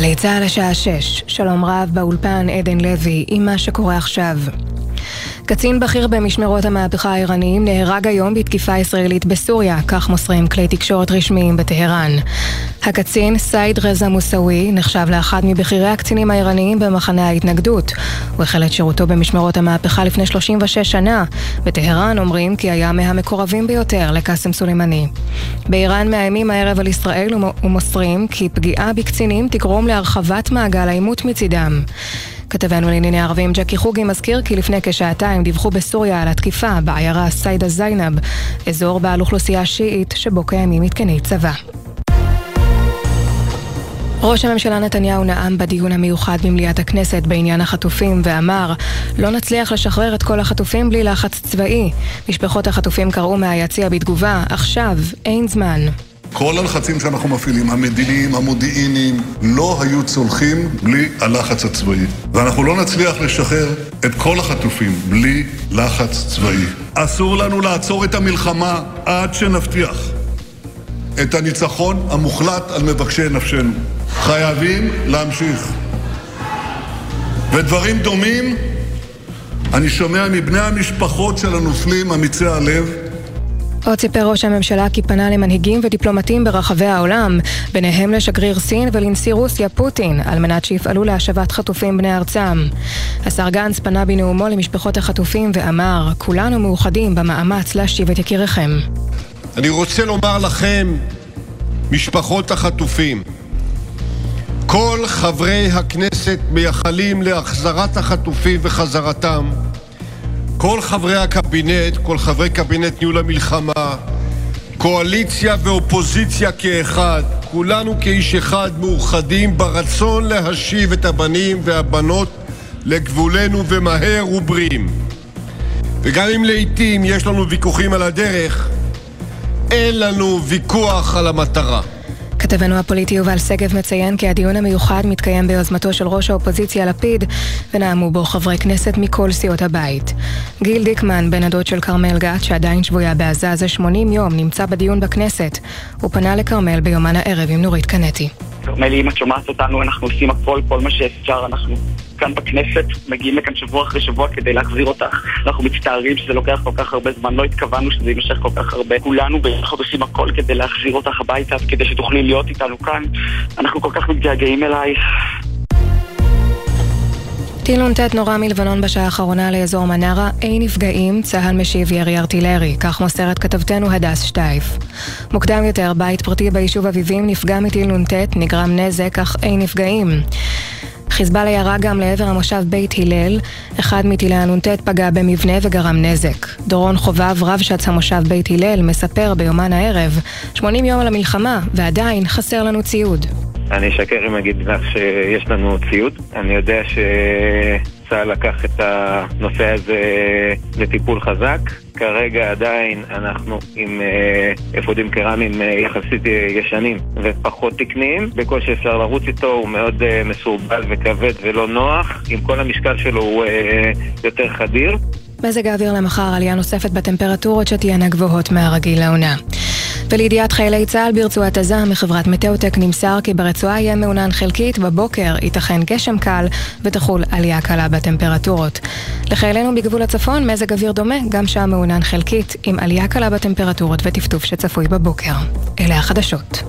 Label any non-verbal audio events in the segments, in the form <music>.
גלי צה"ל השעה 6, שלום רב באולפן עדן לוי, עם מה שקורה עכשיו. קצין בכיר במשמרות המהפכה האיראניים נהרג היום בתקיפה ישראלית בסוריה, כך מוסרים כלי תקשורת רשמיים בטהרן. הקצין, סייד רזה מוסאווי, נחשב לאחד מבכירי הקצינים האיראניים במחנה ההתנגדות. הוא החל את שירותו במשמרות המהפכה לפני 36 שנה. בטהרן אומרים כי היה מהמקורבים ביותר לקאסם סולימני. באיראן מאיימים הערב על ישראל ומוסרים כי פגיעה בקצינים תגרום להרחבת מעגל העימות מצידם. כתבנו לענייני ערבים ג'קי חוגי מזכיר כי לפני כשעתיים דיווחו בסוריה על התקיפה בעיירה סיידה זיינב, אזור בעל אוכלוסייה שיעית שבו קיימים מתקני צבא. ראש הממשלה נתניהו נאם בדיון המיוחד במליאת הכנסת בעניין החטופים ואמר לא נצליח לשחרר את כל החטופים בלי לחץ צבאי. משפחות החטופים קראו מהיציע בתגובה עכשיו אין זמן. כל הלחצים שאנחנו מפעילים, המדיניים, המודיעיניים, לא היו צולחים בלי הלחץ הצבאי. ואנחנו לא נצליח לשחרר את כל החטופים בלי לחץ צבאי. אסור לנו לעצור את המלחמה עד שנבטיח את הניצחון המוחלט על מבקשי נפשנו. חייבים להמשיך. ודברים דומים אני שומע מבני המשפחות של הנופלים אמיצי הלב עוד סיפר ראש הממשלה כי פנה למנהיגים ודיפלומטים ברחבי העולם, ביניהם לשגריר סין ולנשיא רוסיה פוטין, על מנת שיפעלו להשבת חטופים בני ארצם. השר גנץ פנה בנאומו למשפחות החטופים ואמר, כולנו מאוחדים במאמץ להשיב את יקיריכם. אני רוצה לומר לכם, משפחות החטופים, כל חברי הכנסת מייחלים להחזרת החטופים וחזרתם. כל חברי הקבינט, כל חברי קבינט ניהול המלחמה, קואליציה ואופוזיציה כאחד, כולנו כאיש אחד מאוחדים ברצון להשיב את הבנים והבנות לגבולנו ומהר ובריאים. וגם אם לעיתים יש לנו ויכוחים על הדרך, אין לנו ויכוח על המטרה. כתבנו הפוליטי יובל שגב מציין כי הדיון המיוחד מתקיים ביוזמתו של ראש האופוזיציה לפיד, ונאמו בו חברי כנסת מכל סיעות הבית. גיל דיקמן, בן הדוד של כרמל גת, שעדיין שבויה בעזה זה 80 יום, נמצא בדיון בכנסת. הוא פנה לכרמל ביומן הערב עם נורית קנטי. כרמל, אם את שומעת אותנו, אנחנו עושים הכל, כל מה שאפשר, אנחנו כאן בכנסת, מגיעים לכאן שבוע אחרי שבוע כדי להחזיר אותך. אנחנו מצטערים שזה לוקח כל כך הרבה זמן, לא התכוונו שזה יימשך כל כך הרבה. כולנו ביחד עושים הכל כדי להחזיר אותך הביתה, כדי שתוכלי להיות איתנו כאן. אנחנו כל כך מתגעגעים אלייך. טיל נ"ט נורה מלבנון בשעה האחרונה לאזור מנרה, אין נפגעים, צה"ל משיב ירי ארטילרי, כך מוסרת כתבתנו הדס שטייף. מוקדם יותר, בית פרטי ביישוב אביבים נפגע מטיל נ"ט, נגרם נזק, אך אין נפגעים. חיזבאללה ירה גם לעבר המושב בית הלל, אחד מטילי הנ"ט פגע במבנה וגרם נזק. דורון חובב, רב שץ המושב בית הלל, מספר ביומן הערב, 80 יום על המלחמה, ועדיין חסר לנו ציוד. אני אשקר אם אגיד לך שיש לנו ציוד. אני יודע שצה"ל לקח את הנושא הזה לטיפול חזק. כרגע עדיין אנחנו עם אה, אפודים קרמיים אה, יחסית אה, ישנים ופחות תקניים. בקושי אפשר לרוץ איתו, הוא מאוד מסורבל וכבד ולא נוח. עם כל המשקל שלו הוא יותר חדיר. מזג האוויר למחר עלייה נוספת בטמפרטורות שתהיינה גבוהות מהרגיל לעונה. ולידיעת חיילי צה"ל ברצועת עזה מחברת מטאוטק נמסר כי ברצועה יהיה מעונן חלקית, בבוקר ייתכן גשם קל ותחול עלייה קלה בטמפרטורות. לחיילינו בגבול הצפון מזג אוויר דומה, גם שם מעונן חלקית, עם עלייה קלה בטמפרטורות וטפטוף שצפוי בבוקר. אלה החדשות.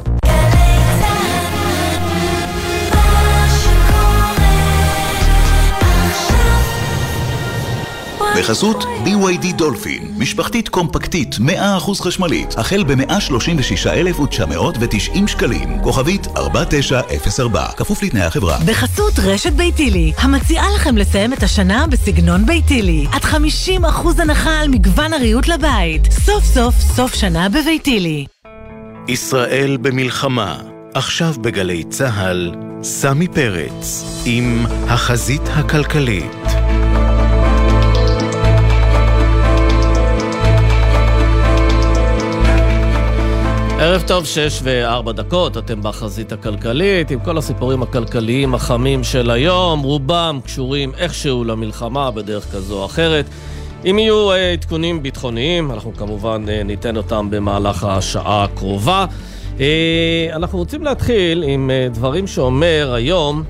בחסות BYD דולפין, משפחתית קומפקטית 100% חשמלית, החל ב-136,990 שקלים, כוכבית 4904, כפוף לתנאי החברה. בחסות רשת ביתילי, המציעה לכם לסיים את השנה בסגנון ביתילי, עד 50% הנחה על מגוון הריהוט לבית. סוף סוף סוף שנה בביתילי. ישראל במלחמה, עכשיו בגלי צה"ל, סמי פרץ, עם החזית הכלכלית. ערב טוב, שש וארבע דקות, אתם בחזית הכלכלית, עם כל הסיפורים הכלכליים החמים של היום, רובם קשורים איכשהו למלחמה בדרך כזו או אחרת. אם יהיו uh, עדכונים ביטחוניים, אנחנו כמובן uh, ניתן אותם במהלך השעה הקרובה. אה, אנחנו רוצים להתחיל עם אה, דברים שאומר היום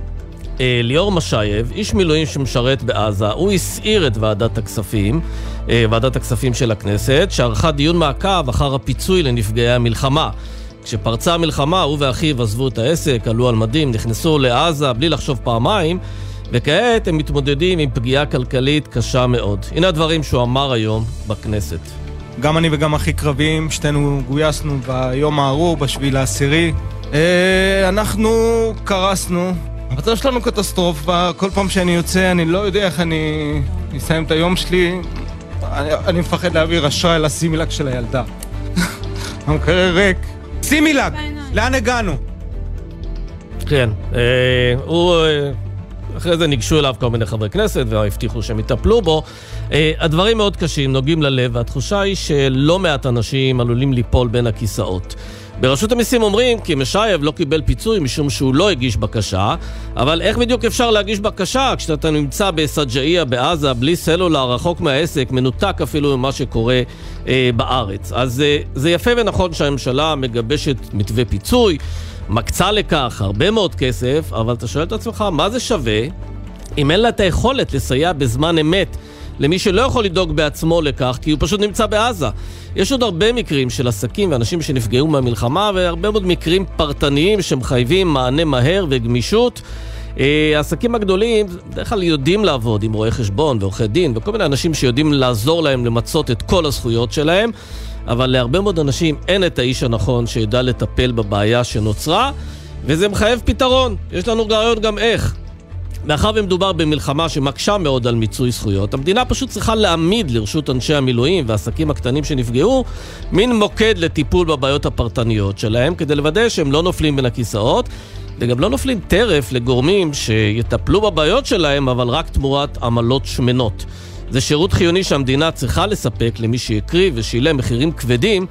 אה, ליאור משייב, איש מילואים שמשרת בעזה. הוא הסעיר את ועדת הכספים, ועדת הכספים של הכנסת, שערכה דיון מעקב אחר הפיצוי לנפגעי המלחמה. כשפרצה המלחמה, הוא ואחיו עזבו את העסק, עלו על מדים, נכנסו לעזה בלי לחשוב פעמיים, וכעת הם מתמודדים עם פגיעה כלכלית קשה מאוד. הנה הדברים שהוא אמר היום בכנסת. גם אני וגם אחי קרביים, שתינו גויסנו ביום הארור, בשביל העשירי. אה, אנחנו קרסנו, המצב שלנו קטסטרופה, כל פעם שאני יוצא אני לא יודע איך אני אסיים את היום שלי. אני, אני מפחד להעביר אשראי לסימילק של הילדה. <laughs> המקרר ריק. סימילק! לאן הגענו? כן, אה, הוא... אה, אחרי זה ניגשו אליו כל מיני חברי כנסת והבטיחו שהם יטפלו בו. אה, הדברים מאוד קשים, נוגעים ללב, והתחושה היא שלא מעט אנשים עלולים ליפול בין הכיסאות. ברשות המיסים אומרים כי בושייב לא קיבל פיצוי משום שהוא לא הגיש בקשה, אבל איך בדיוק אפשר להגיש בקשה כשאתה נמצא בסג'איה בעזה, בלי סלולר, רחוק מהעסק, מנותק אפילו ממה שקורה אה, בארץ? אז אה, זה יפה ונכון שהממשלה מגבשת מתווה פיצוי, מקצה לכך הרבה מאוד כסף, אבל אתה שואל את עצמך, מה זה שווה אם אין לה את היכולת לסייע בזמן אמת למי שלא יכול לדאוג בעצמו לכך, כי הוא פשוט נמצא בעזה. יש עוד הרבה מקרים של עסקים ואנשים שנפגעו מהמלחמה, והרבה מאוד מקרים פרטניים שמחייבים מענה מהר וגמישות. אה, העסקים הגדולים בדרך כלל יודעים לעבוד עם רואי חשבון ועורכי דין וכל מיני אנשים שיודעים לעזור להם למצות את כל הזכויות שלהם, אבל להרבה מאוד אנשים אין את האיש הנכון שידע לטפל בבעיה שנוצרה, וזה מחייב פתרון. יש לנו רעיון גם איך. מאחר ומדובר במלחמה שמקשה מאוד על מיצוי זכויות, המדינה פשוט צריכה להעמיד לרשות אנשי המילואים והעסקים הקטנים שנפגעו מין מוקד לטיפול בבעיות הפרטניות שלהם, כדי לוודא שהם לא נופלים בין הכיסאות, וגם לא נופלים טרף לגורמים שיטפלו בבעיות שלהם, אבל רק תמורת עמלות שמנות. זה שירות חיוני שהמדינה צריכה לספק למי שהקריב ושילם מחירים כבדים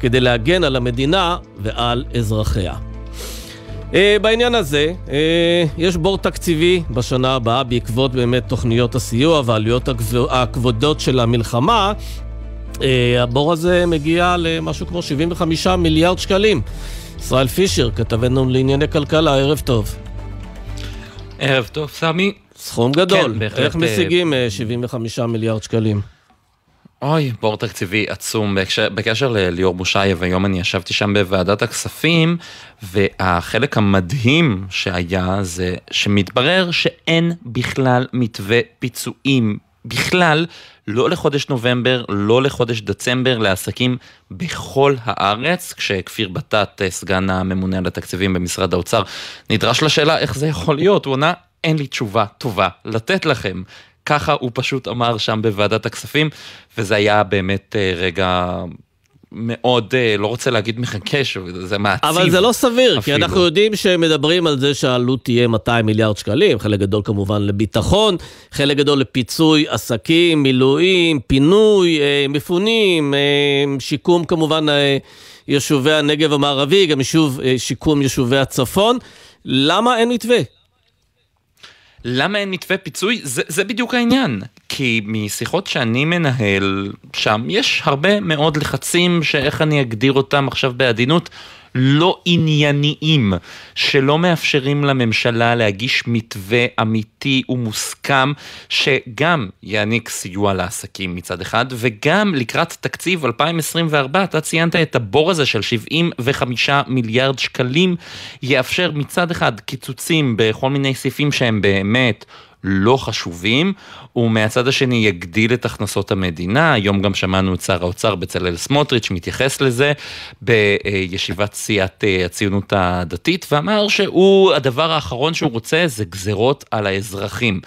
כדי להגן על המדינה ועל אזרחיה. Uh, בעניין הזה, uh, יש בור תקציבי בשנה הבאה בעקבות באמת תוכניות הסיוע והעלויות הכבודות של המלחמה. Uh, הבור הזה מגיע למשהו כמו 75 מיליארד שקלים. ישראל פישר, כתבנו לענייני כלכלה, ערב טוב. ערב טוב, סמי. סכום גדול. כן, בהחלט. איך משיגים 75 מיליארד שקלים? אוי, בור תקציבי עצום. בקשר, בקשר לליאור בושייב, היום אני ישבתי שם בוועדת הכספים, והחלק המדהים שהיה זה שמתברר שאין בכלל מתווה פיצויים. בכלל, לא לחודש נובמבר, לא לחודש דצמבר, לעסקים בכל הארץ, כשכפיר בטט, סגן הממונה על התקציבים במשרד האוצר, נדרש לשאלה איך זה יכול להיות, הוא ענה, אין לי תשובה טובה לתת לכם. ככה הוא פשוט אמר שם בוועדת הכספים, וזה היה באמת אה, רגע מאוד, אה, לא רוצה להגיד מחקש, זה מעציב. אבל זה לא סביר, אפילו. כי אנחנו יודעים שמדברים על זה שהעלות תהיה 200 מיליארד שקלים, חלק גדול כמובן לביטחון, חלק גדול לפיצוי עסקים, מילואים, פינוי, אה, מפונים, שיקום כמובן יישובי הנגב המערבי, גם יישוב, שיקום יישובי הצפון. למה אין מתווה? למה אין מתווה פיצוי? זה, זה בדיוק העניין. כי משיחות שאני מנהל שם, יש הרבה מאוד לחצים שאיך אני אגדיר אותם עכשיו בעדינות, לא ענייניים, שלא מאפשרים לממשלה להגיש מתווה אמיתי ומוסכם, שגם יעניק סיוע לעסקים מצד אחד, וגם לקראת תקציב 2024, אתה ציינת את הבור הזה של 75 מיליארד שקלים, יאפשר מצד אחד קיצוצים בכל מיני סעיפים שהם באמת לא חשובים, ומהצד השני יגדיל את הכנסות המדינה. היום גם שמענו את שר האוצר בצלאל סמוטריץ' מתייחס לזה בישיבת סיעת אה, הציונות הדתית, ואמר שהוא, הדבר האחרון שהוא רוצה זה גזרות על האזרחים.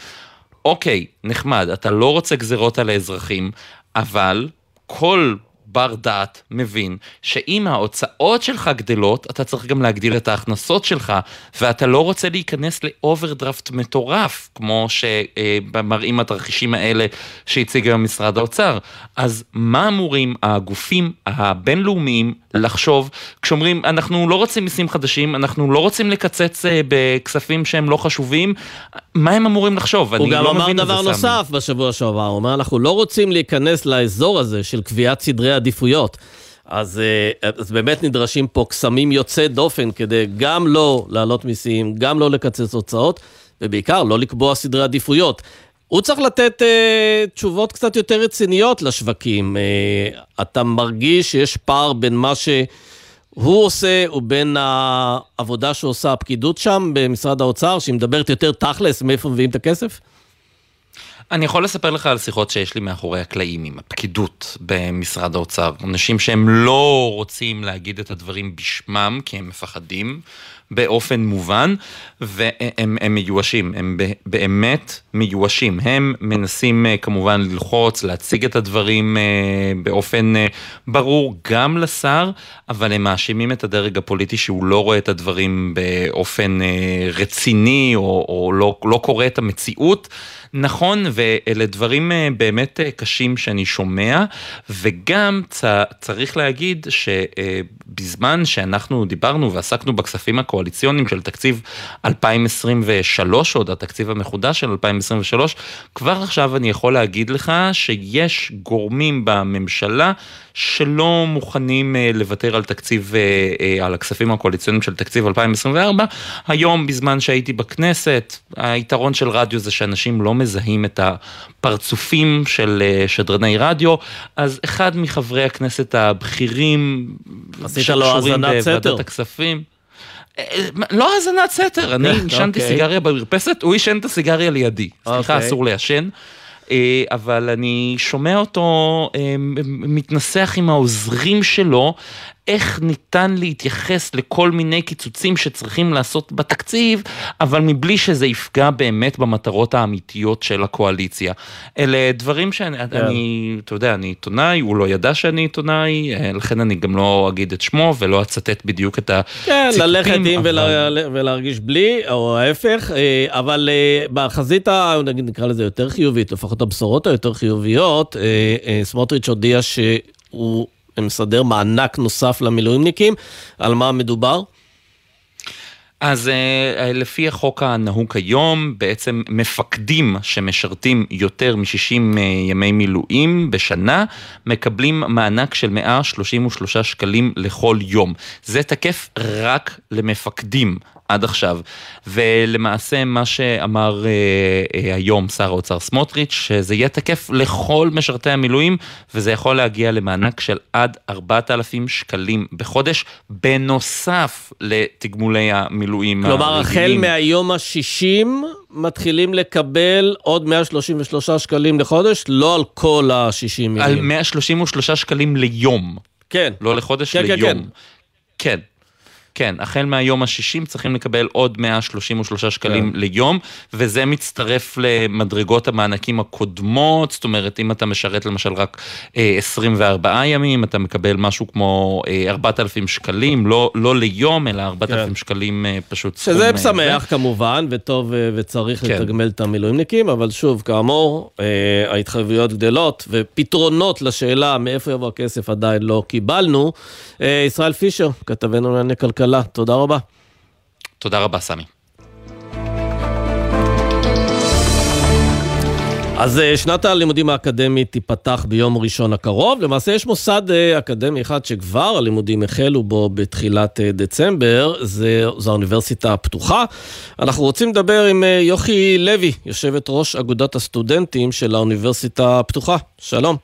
אוקיי, נחמד, אתה לא רוצה גזרות על האזרחים, אבל כל בר דעת מבין שאם ההוצאות שלך גדלות, אתה צריך גם להגדיל את ההכנסות שלך, ואתה לא רוצה להיכנס לאוברדרפט מטורף, כמו שמראים התרחישים האלה שהציג היום משרד האוצר. אז מה אמורים הגופים הבינלאומיים לחשוב כשאומרים, אנחנו לא רוצים מיסים חדשים, אנחנו לא רוצים לקצץ אה, בכספים שהם לא חשובים, מה הם אמורים לחשוב? הוא גם לא אמר דבר נוסף בשבוע שעבר, הוא אומר, אנחנו לא רוצים להיכנס לאזור הזה של קביעת סדרי עדיפויות. אז, אה, אז באמת נדרשים פה קסמים יוצאי דופן כדי גם לא להעלות מיסים, גם לא לקצץ הוצאות, ובעיקר לא לקבוע סדרי עדיפויות. הוא צריך לתת אה, תשובות קצת יותר רציניות לשווקים. אה, אתה מרגיש שיש פער בין מה שהוא עושה ובין העבודה שעושה הפקידות שם במשרד האוצר, שהיא מדברת יותר תכלס מאיפה מביאים את הכסף? אני יכול לספר לך על שיחות שיש לי מאחורי הקלעים עם הפקידות במשרד האוצר. אנשים שהם לא רוצים להגיד את הדברים בשמם כי הם מפחדים. באופן מובן, והם הם מיואשים, הם באמת מיואשים. הם מנסים אה, כמובן ללחוץ, להציג את הדברים אה, באופן אה, ברור גם לשר, אבל הם מאשימים את הדרג הפוליטי שהוא לא רואה את הדברים באופן רציני, או, או לא, לא קורא את המציאות. נכון, ואלה דברים באמת קשים שאני שומע, וגם צ, צריך להגיד שבזמן שאנחנו דיברנו ועסקנו בכספים הקואליציוניים, של תקציב 2023, עוד התקציב המחודש של 2023, כבר עכשיו אני יכול להגיד לך שיש גורמים בממשלה שלא מוכנים אה, לוותר על תקציב, אה, אה, על הכספים הקואליציוניים של תקציב 2024. היום, בזמן שהייתי בכנסת, היתרון של רדיו זה שאנשים לא מזהים את הפרצופים של שדרני רדיו, אז אחד מחברי הכנסת הבכירים, עשית לו האזנת סתר. הכספים, לא האזנת סתר, אני עישנתי אוקיי. סיגריה במרפסת, הוא עישן את הסיגריה לידי. סליחה, אוקיי. אסור לעשן. אה, אבל אני שומע אותו אה, מתנסח עם העוזרים שלו איך ניתן להתייחס לכל מיני קיצוצים שצריכים לעשות בתקציב, אבל מבלי שזה יפגע באמת במטרות האמיתיות של הקואליציה. אלה דברים שאני, yeah. כן. אני, אתה יודע, אני עיתונאי, הוא לא ידע שאני עיתונאי, אה, לכן אני גם לא אגיד את שמו ולא אצטט בדיוק את הציטוטים. כן, ללכת עם אבל... ולה, ולהרגיש בלי, או ההפך, אה, אבל אה, בחזית, נגיד נקרא לזה יותר חיובית, לפחות הבשורות היותר חיוביות, סמוטריץ' הודיע שהוא... מסדר מענק נוסף למילואימניקים. על מה מדובר? אז uh, לפי החוק הנהוג היום, בעצם מפקדים שמשרתים יותר מ-60 uh, ימי מילואים בשנה, מקבלים מענק של 133 שקלים לכל יום. זה תקף רק למפקדים. עד עכשיו. ולמעשה מה שאמר אה, אה, היום שר האוצר סמוטריץ', שזה יהיה תקף לכל משרתי המילואים, וזה יכול להגיע למענק של עד 4,000 שקלים בחודש, בנוסף לתגמולי המילואים כלומר, החל מהיום ה-60 מתחילים לקבל עוד 133 שקלים לחודש, לא על כל ה-60 מילים. על 133 שקלים ליום. כן. לא לחודש, כן, ליום. כן, כן. כן. כן, החל מהיום ה-60 צריכים לקבל עוד 133 שקלים כן. ליום, וזה מצטרף למדרגות המענקים הקודמות, זאת אומרת, אם אתה משרת למשל רק אה, 24 ימים, אתה מקבל משהו כמו אה, 4,000 שקלים, לא, לא ליום, אלא 4,000 כן. שקלים אה, פשוט סכום. שזה משמח אה, כמובן, וטוב אה, וצריך כן. לתגמל את המילואימניקים, אבל שוב, כאמור, אה, ההתחייבויות גדלות, ופתרונות לשאלה מאיפה יבוא הכסף עדיין לא קיבלנו. אה, ישראל פישר, כתבנו לענייני כלכלה. הכלכלה. תודה רבה. תודה רבה, סמי. אז אה, שנת הלימודים האקדמית תיפתח ביום ראשון הקרוב. למעשה יש מוסד אה, אקדמי אחד שכבר הלימודים החלו בו בתחילת אה, דצמבר, זה, זו האוניברסיטה הפתוחה. אנחנו רוצים לדבר עם יוכי לוי, יושבת ראש אגודת הסטודנטים של האוניברסיטה הפתוחה. שלום.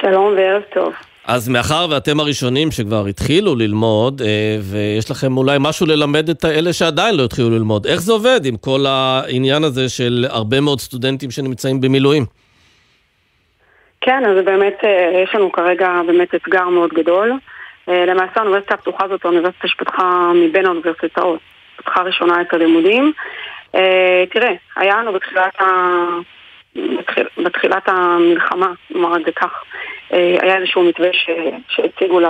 שלום וערב טוב. אז מאחר ואתם הראשונים שכבר התחילו ללמוד, אה, ויש לכם אולי משהו ללמד את אלה שעדיין לא התחילו ללמוד, איך זה עובד עם כל העניין הזה של הרבה מאוד סטודנטים שנמצאים במילואים? כן, אז באמת אה, יש לנו כרגע באמת אתגר מאוד גדול. אה, למעשה האוניברסיטה הפתוחה זאת האוניברסיטה שפתחה מבין האוניברסיטאות, פתחה ראשונה את הלימודים. תראה, היה לנו בתחילת, ה... בתחיל... בתחילת המלחמה, נאמר את זה כך, אה, היה איזשהו מתווה ש... שהציגו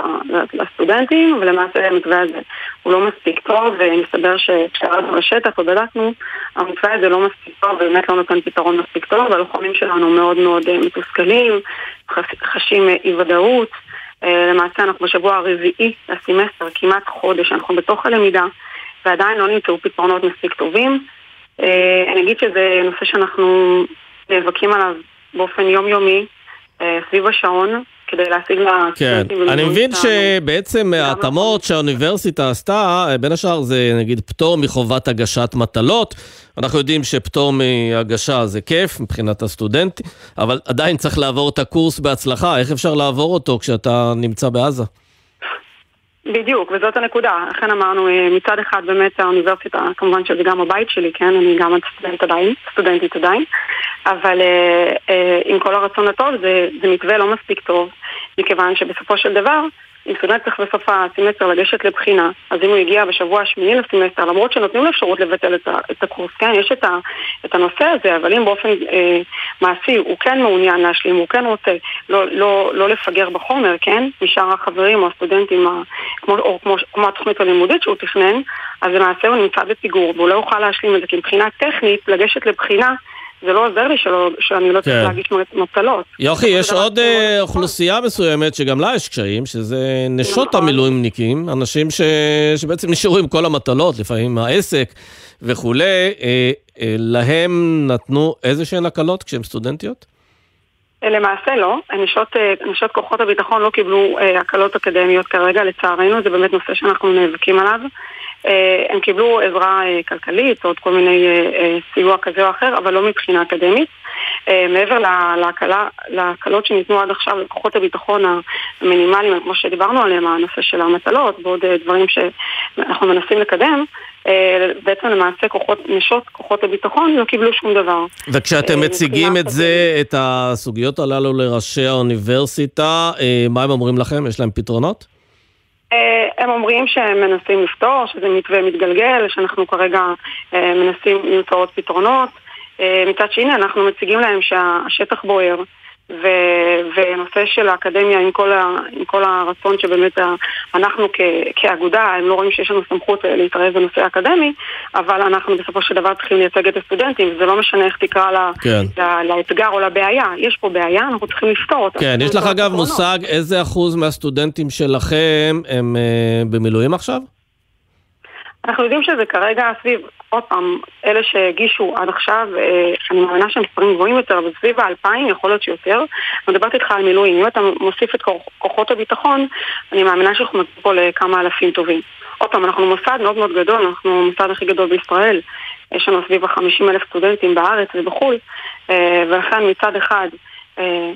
לסטודנטים, ולמעשה המתווה הזה הוא לא מספיק טוב, ומסתבר שכשירדנו לשטח ובדקנו, המתווה הזה לא מספיק טוב, ובאמת לא נותן פתרון מספיק טוב, והלוחמים שלנו מאוד מאוד אה, מתוסכלים, חשים אה, אי ודאות. למעשה אנחנו בשבוע הרביעי לסמסטר, כמעט חודש, אנחנו בתוך הלמידה, ועדיין לא נמצאו פתרונות מספיק טובים. אני אגיד שזה נושא שאנחנו נאבקים עליו באופן יומיומי. אה, סביב השעון, כדי להשיג כן, אני מבין שבעצם ההתאמות שהאוניברסיטה עשתה, בין השאר זה נגיד פטור מחובת הגשת מטלות. אנחנו יודעים שפטור מהגשה זה כיף מבחינת הסטודנט, אבל עדיין צריך לעבור את הקורס בהצלחה. איך אפשר לעבור אותו כשאתה נמצא בעזה? בדיוק, וזאת הנקודה. לכן אמרנו, אה, מצד אחד באמת האוניברסיטה, כמובן שזה גם הבית שלי, כן? אני גם סטודנט עדיין, סטודנטית עדיין, אבל אה, אה, עם כל הרצון הטוב זה, זה מתווה לא מספיק טוב, מכיוון שבסופו של דבר סטודנט צריך בסוף הסמסטר לגשת לבחינה, אז אם הוא הגיע בשבוע השמיני לסמסטר, למרות שנותנים לו אפשרות לבטל את, את הקורס, כן, יש את, ה, את הנושא הזה, אבל אם באופן אה, מעשי הוא כן מעוניין להשלים, הוא כן רוצה לא, לא, לא לפגר בחומר, כן, משאר החברים או הסטודנטים, ה, כמו, או כמו, כמו התוכנית הלימודית שהוא תכנן, אז למעשה הוא נמצא בפיגור, והוא לא יוכל להשלים את זה, כי מבחינה טכנית, לגשת לבחינה זה לא עוזר לי שלא, שאני לא צריך כן. להגיש מטלות. יוכי, יש עוד uh, אוכלוסייה מסוימת שגם לה יש קשיים, שזה נשות נכון. המילואימניקים, אנשים ש... שבעצם נשארו עם כל המטלות, לפעמים העסק וכולי, uh, uh, להם נתנו איזה שהן הקלות כשהן סטודנטיות? למעשה לא, נשות, נשות כוחות הביטחון לא קיבלו הקלות אקדמיות כרגע, לצערנו, זה באמת נושא שאנחנו נאבקים עליו. אה, הם קיבלו עזרה אה, כלכלית עוד כל מיני אה, סיוע כזה או אחר, אבל לא מבחינה אקדמית. מעבר להקלה, להקלות שניתנו עד עכשיו לכוחות הביטחון המינימליים, כמו שדיברנו עליהם, הנושא של המטלות ועוד דברים שאנחנו מנסים לקדם, בעצם למעשה כוחות, נשות כוחות הביטחון לא קיבלו שום דבר. וכשאתם מציגים את זה, את הסוגיות הללו לראשי האוניברסיטה, מה הם אומרים לכם? יש להם פתרונות? אה, הם אומרים שהם מנסים לפתור, שזה מתווה מתגלגל, שאנחנו כרגע אה, מנסים למצוא עוד פתרונות. אה, מצד שני, אנחנו מציגים להם שהשטח בוער. ו- ונושא של האקדמיה עם כל, ה- עם כל הרצון שבאמת ה- אנחנו כ- כאגודה, הם לא רואים שיש לנו סמכות אה, להתערב בנושא האקדמי, אבל אנחנו בסופו של דבר צריכים לייצג את הסטודנטים, זה לא משנה איך תקרא לה, כן. לה, לאתגר או לבעיה, יש פה בעיה, אנחנו צריכים לפתור אותה. כן, יש לך אגב מושג איזה אחוז מהסטודנטים שלכם הם uh, במילואים עכשיו? אנחנו יודעים שזה כרגע סביב, עוד פעם, אלה שהגישו עד עכשיו, אה, אני מאמינה שהם מספרים גבוהים יותר, אבל סביב האלפיים, יכול להיות שיותר. אני מדברת איתך על מילואים. אם אתה מוסיף את כוחות הביטחון, אני מאמינה שאנחנו מגיעים פה לכמה אלפים טובים. עוד פעם, אנחנו מוסד מאוד מאוד גדול, אנחנו המוסד הכי גדול בישראל. יש לנו סביב ה-50 אלף סטודנטים בארץ ובחו"ל, אה, ולכן מצד אחד אה,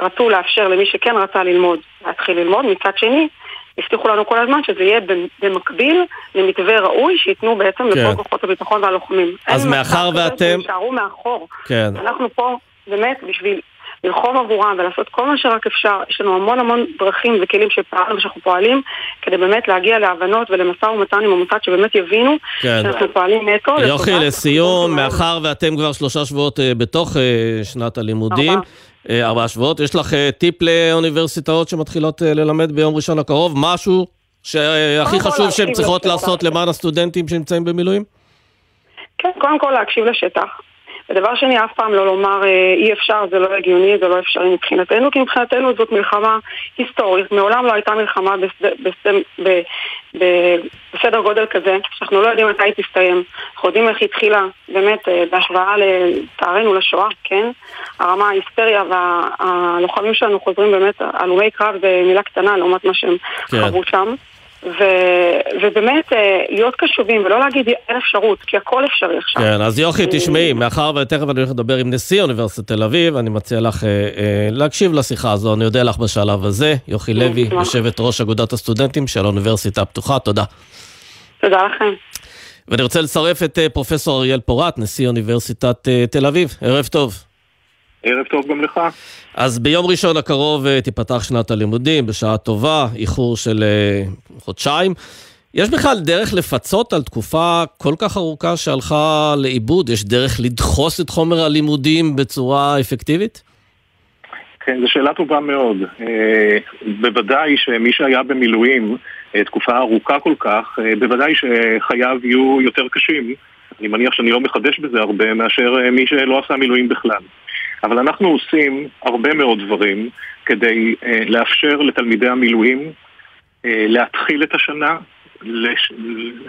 רצו לאפשר למי שכן רצה ללמוד, להתחיל ללמוד, מצד שני, הבטיחו לנו כל הזמן שזה יהיה במקביל למתווה ראוי שייתנו בעצם כן. לכל כוחות הביטחון והלוחמים. אז מאחר ואתם... יישארו מאחור. כן. אנחנו פה באמת בשביל ללחום עבורם ולעשות כל מה שרק אפשר. יש לנו המון המון דרכים וכלים שפעלנו ושאנחנו פועלים כדי באמת להגיע להבנות ולמשא ומתן עם המוסד שבאמת יבינו כן. שאנחנו פועלים נטו. יוכי, לסיום, מאחר ואתם כבר שלושה שבועות אה, בתוך אה, שנת הלימודים, ארבע. אה, ארבעה שבועות. יש לך אה, טיפ לאוניברסיטאות שמתחילות אה, ללמד ביום ראשון הקרוב? משהו שהכי חשוב שהן צריכות לעשות למען הסטודנטים שנמצאים במילואים? כן, קודם כל להקשיב לשטח. ודבר שני, אף פעם לא לומר אי אפשר, זה לא הגיוני, זה לא אפשרי מבחינתנו, כי מבחינתנו זאת מלחמה היסטורית. מעולם לא הייתה מלחמה בסד... בסד... בסדר גודל כזה, שאנחנו לא יודעים מתי היא תסתיים. אנחנו יודעים איך היא התחילה, באמת, אה, בהשוואה לצערנו לשואה, כן? הרמה, ההיסטריה והלוחמים שלנו חוזרים באמת, הלומי קרב זה מילה קטנה לעומת מה שהם כן. חוו שם. ו, ובאמת אה, להיות קשובים ולא להגיד אין אפשרות, כי הכל אפשרי עכשיו. כן, אז יוכי, אה, תשמעי, מאחר ותכף אני הולך לדבר עם נשיא אוניברסיטת תל אביב, אני מציע לך אה, אה, להקשיב לשיחה הזו, אני אודה לך בשלב הזה. יוכי לוי, יושבת ראש אגודת הסטודנטים של האוניברסיטה הפתוחה, תודה. תודה לכם. ואני רוצה לצרף את פרופסור אריאל פורט, נשיא אוניברסיטת תל אביב. ערב טוב. ערב טוב גם לך. אז ביום ראשון הקרוב אה, תיפתח שנת הלימודים, בשעה טובה, איחור של אה, חודשיים. יש בכלל דרך לפצות על תקופה כל כך ארוכה שהלכה לאיבוד? יש דרך לדחוס את חומר הלימודים בצורה אפקטיבית? כן, זו שאלה טובה מאוד. אה, בוודאי שמי שהיה במילואים תקופה ארוכה כל כך, בוודאי שחייו יהיו יותר קשים. אני מניח שאני לא מחדש בזה הרבה מאשר מי שלא עשה מילואים בכלל. אבל אנחנו עושים הרבה מאוד דברים כדי אה, לאפשר לתלמידי המילואים אה, להתחיל את השנה, לש,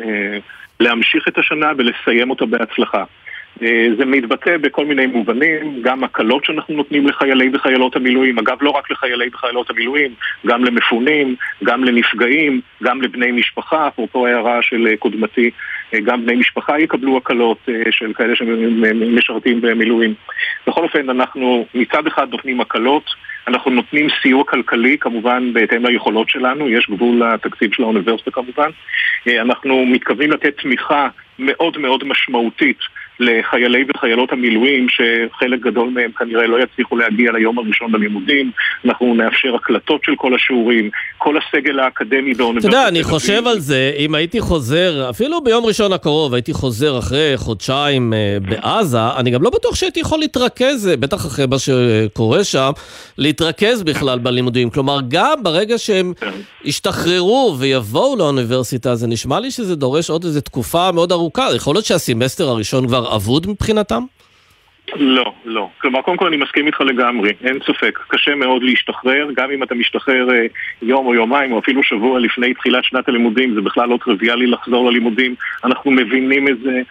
אה, להמשיך את השנה ולסיים אותה בהצלחה. אה, זה מתבטא בכל מיני מובנים, גם הקלות שאנחנו נותנים לחיילי וחיילות המילואים, אגב לא רק לחיילי וחיילות המילואים, גם למפונים, גם לנפגעים, גם לבני משפחה, אפרופו ההערה של אה, קודמתי, גם בני משפחה יקבלו הקלות של כאלה שמשרתים במילואים. בכל אופן, אנחנו מצד אחד נותנים הקלות, אנחנו נותנים סיוע כלכלי, כמובן בהתאם ליכולות שלנו, יש גבול לתקציב של האוניברסיטה כמובן. אנחנו מתכוונים לתת תמיכה מאוד מאוד משמעותית לחיילי וחיילות המילואים, שחלק גדול מהם כנראה לא יצליחו להגיע ליום הראשון בלימודים. אנחנו נאפשר הקלטות של כל השיעורים, כל הסגל האקדמי באוניברסיטה. אתה יודע, אני חושב על זה, אם הייתי חוזר, אפילו ביום ראשון הקרוב, הייתי חוזר אחרי חודשיים אה, בעזה, אני גם לא בטוח שהייתי יכול להתרכז, אה, בטח אחרי מה שקורה שם, להתרכז בכלל בלימודים. כלומר, גם ברגע שהם ישתחררו ויבואו לאוניברסיטה, זה נשמע לי שזה דורש עוד איזו תקופה מאוד ארוכה. יכול להיות שהסמסטר הראשון כבר אבוד מבחינתם? לא, לא. כלומר, קודם כל אני מסכים איתך לגמרי, אין ספק. קשה מאוד להשתחרר, גם אם אתה משתחרר אה, יום או יומיים או אפילו שבוע לפני תחילת שנת הלימודים, זה בכלל לא טריוויאלי לחזור ללימודים. אנחנו מבינים את זה,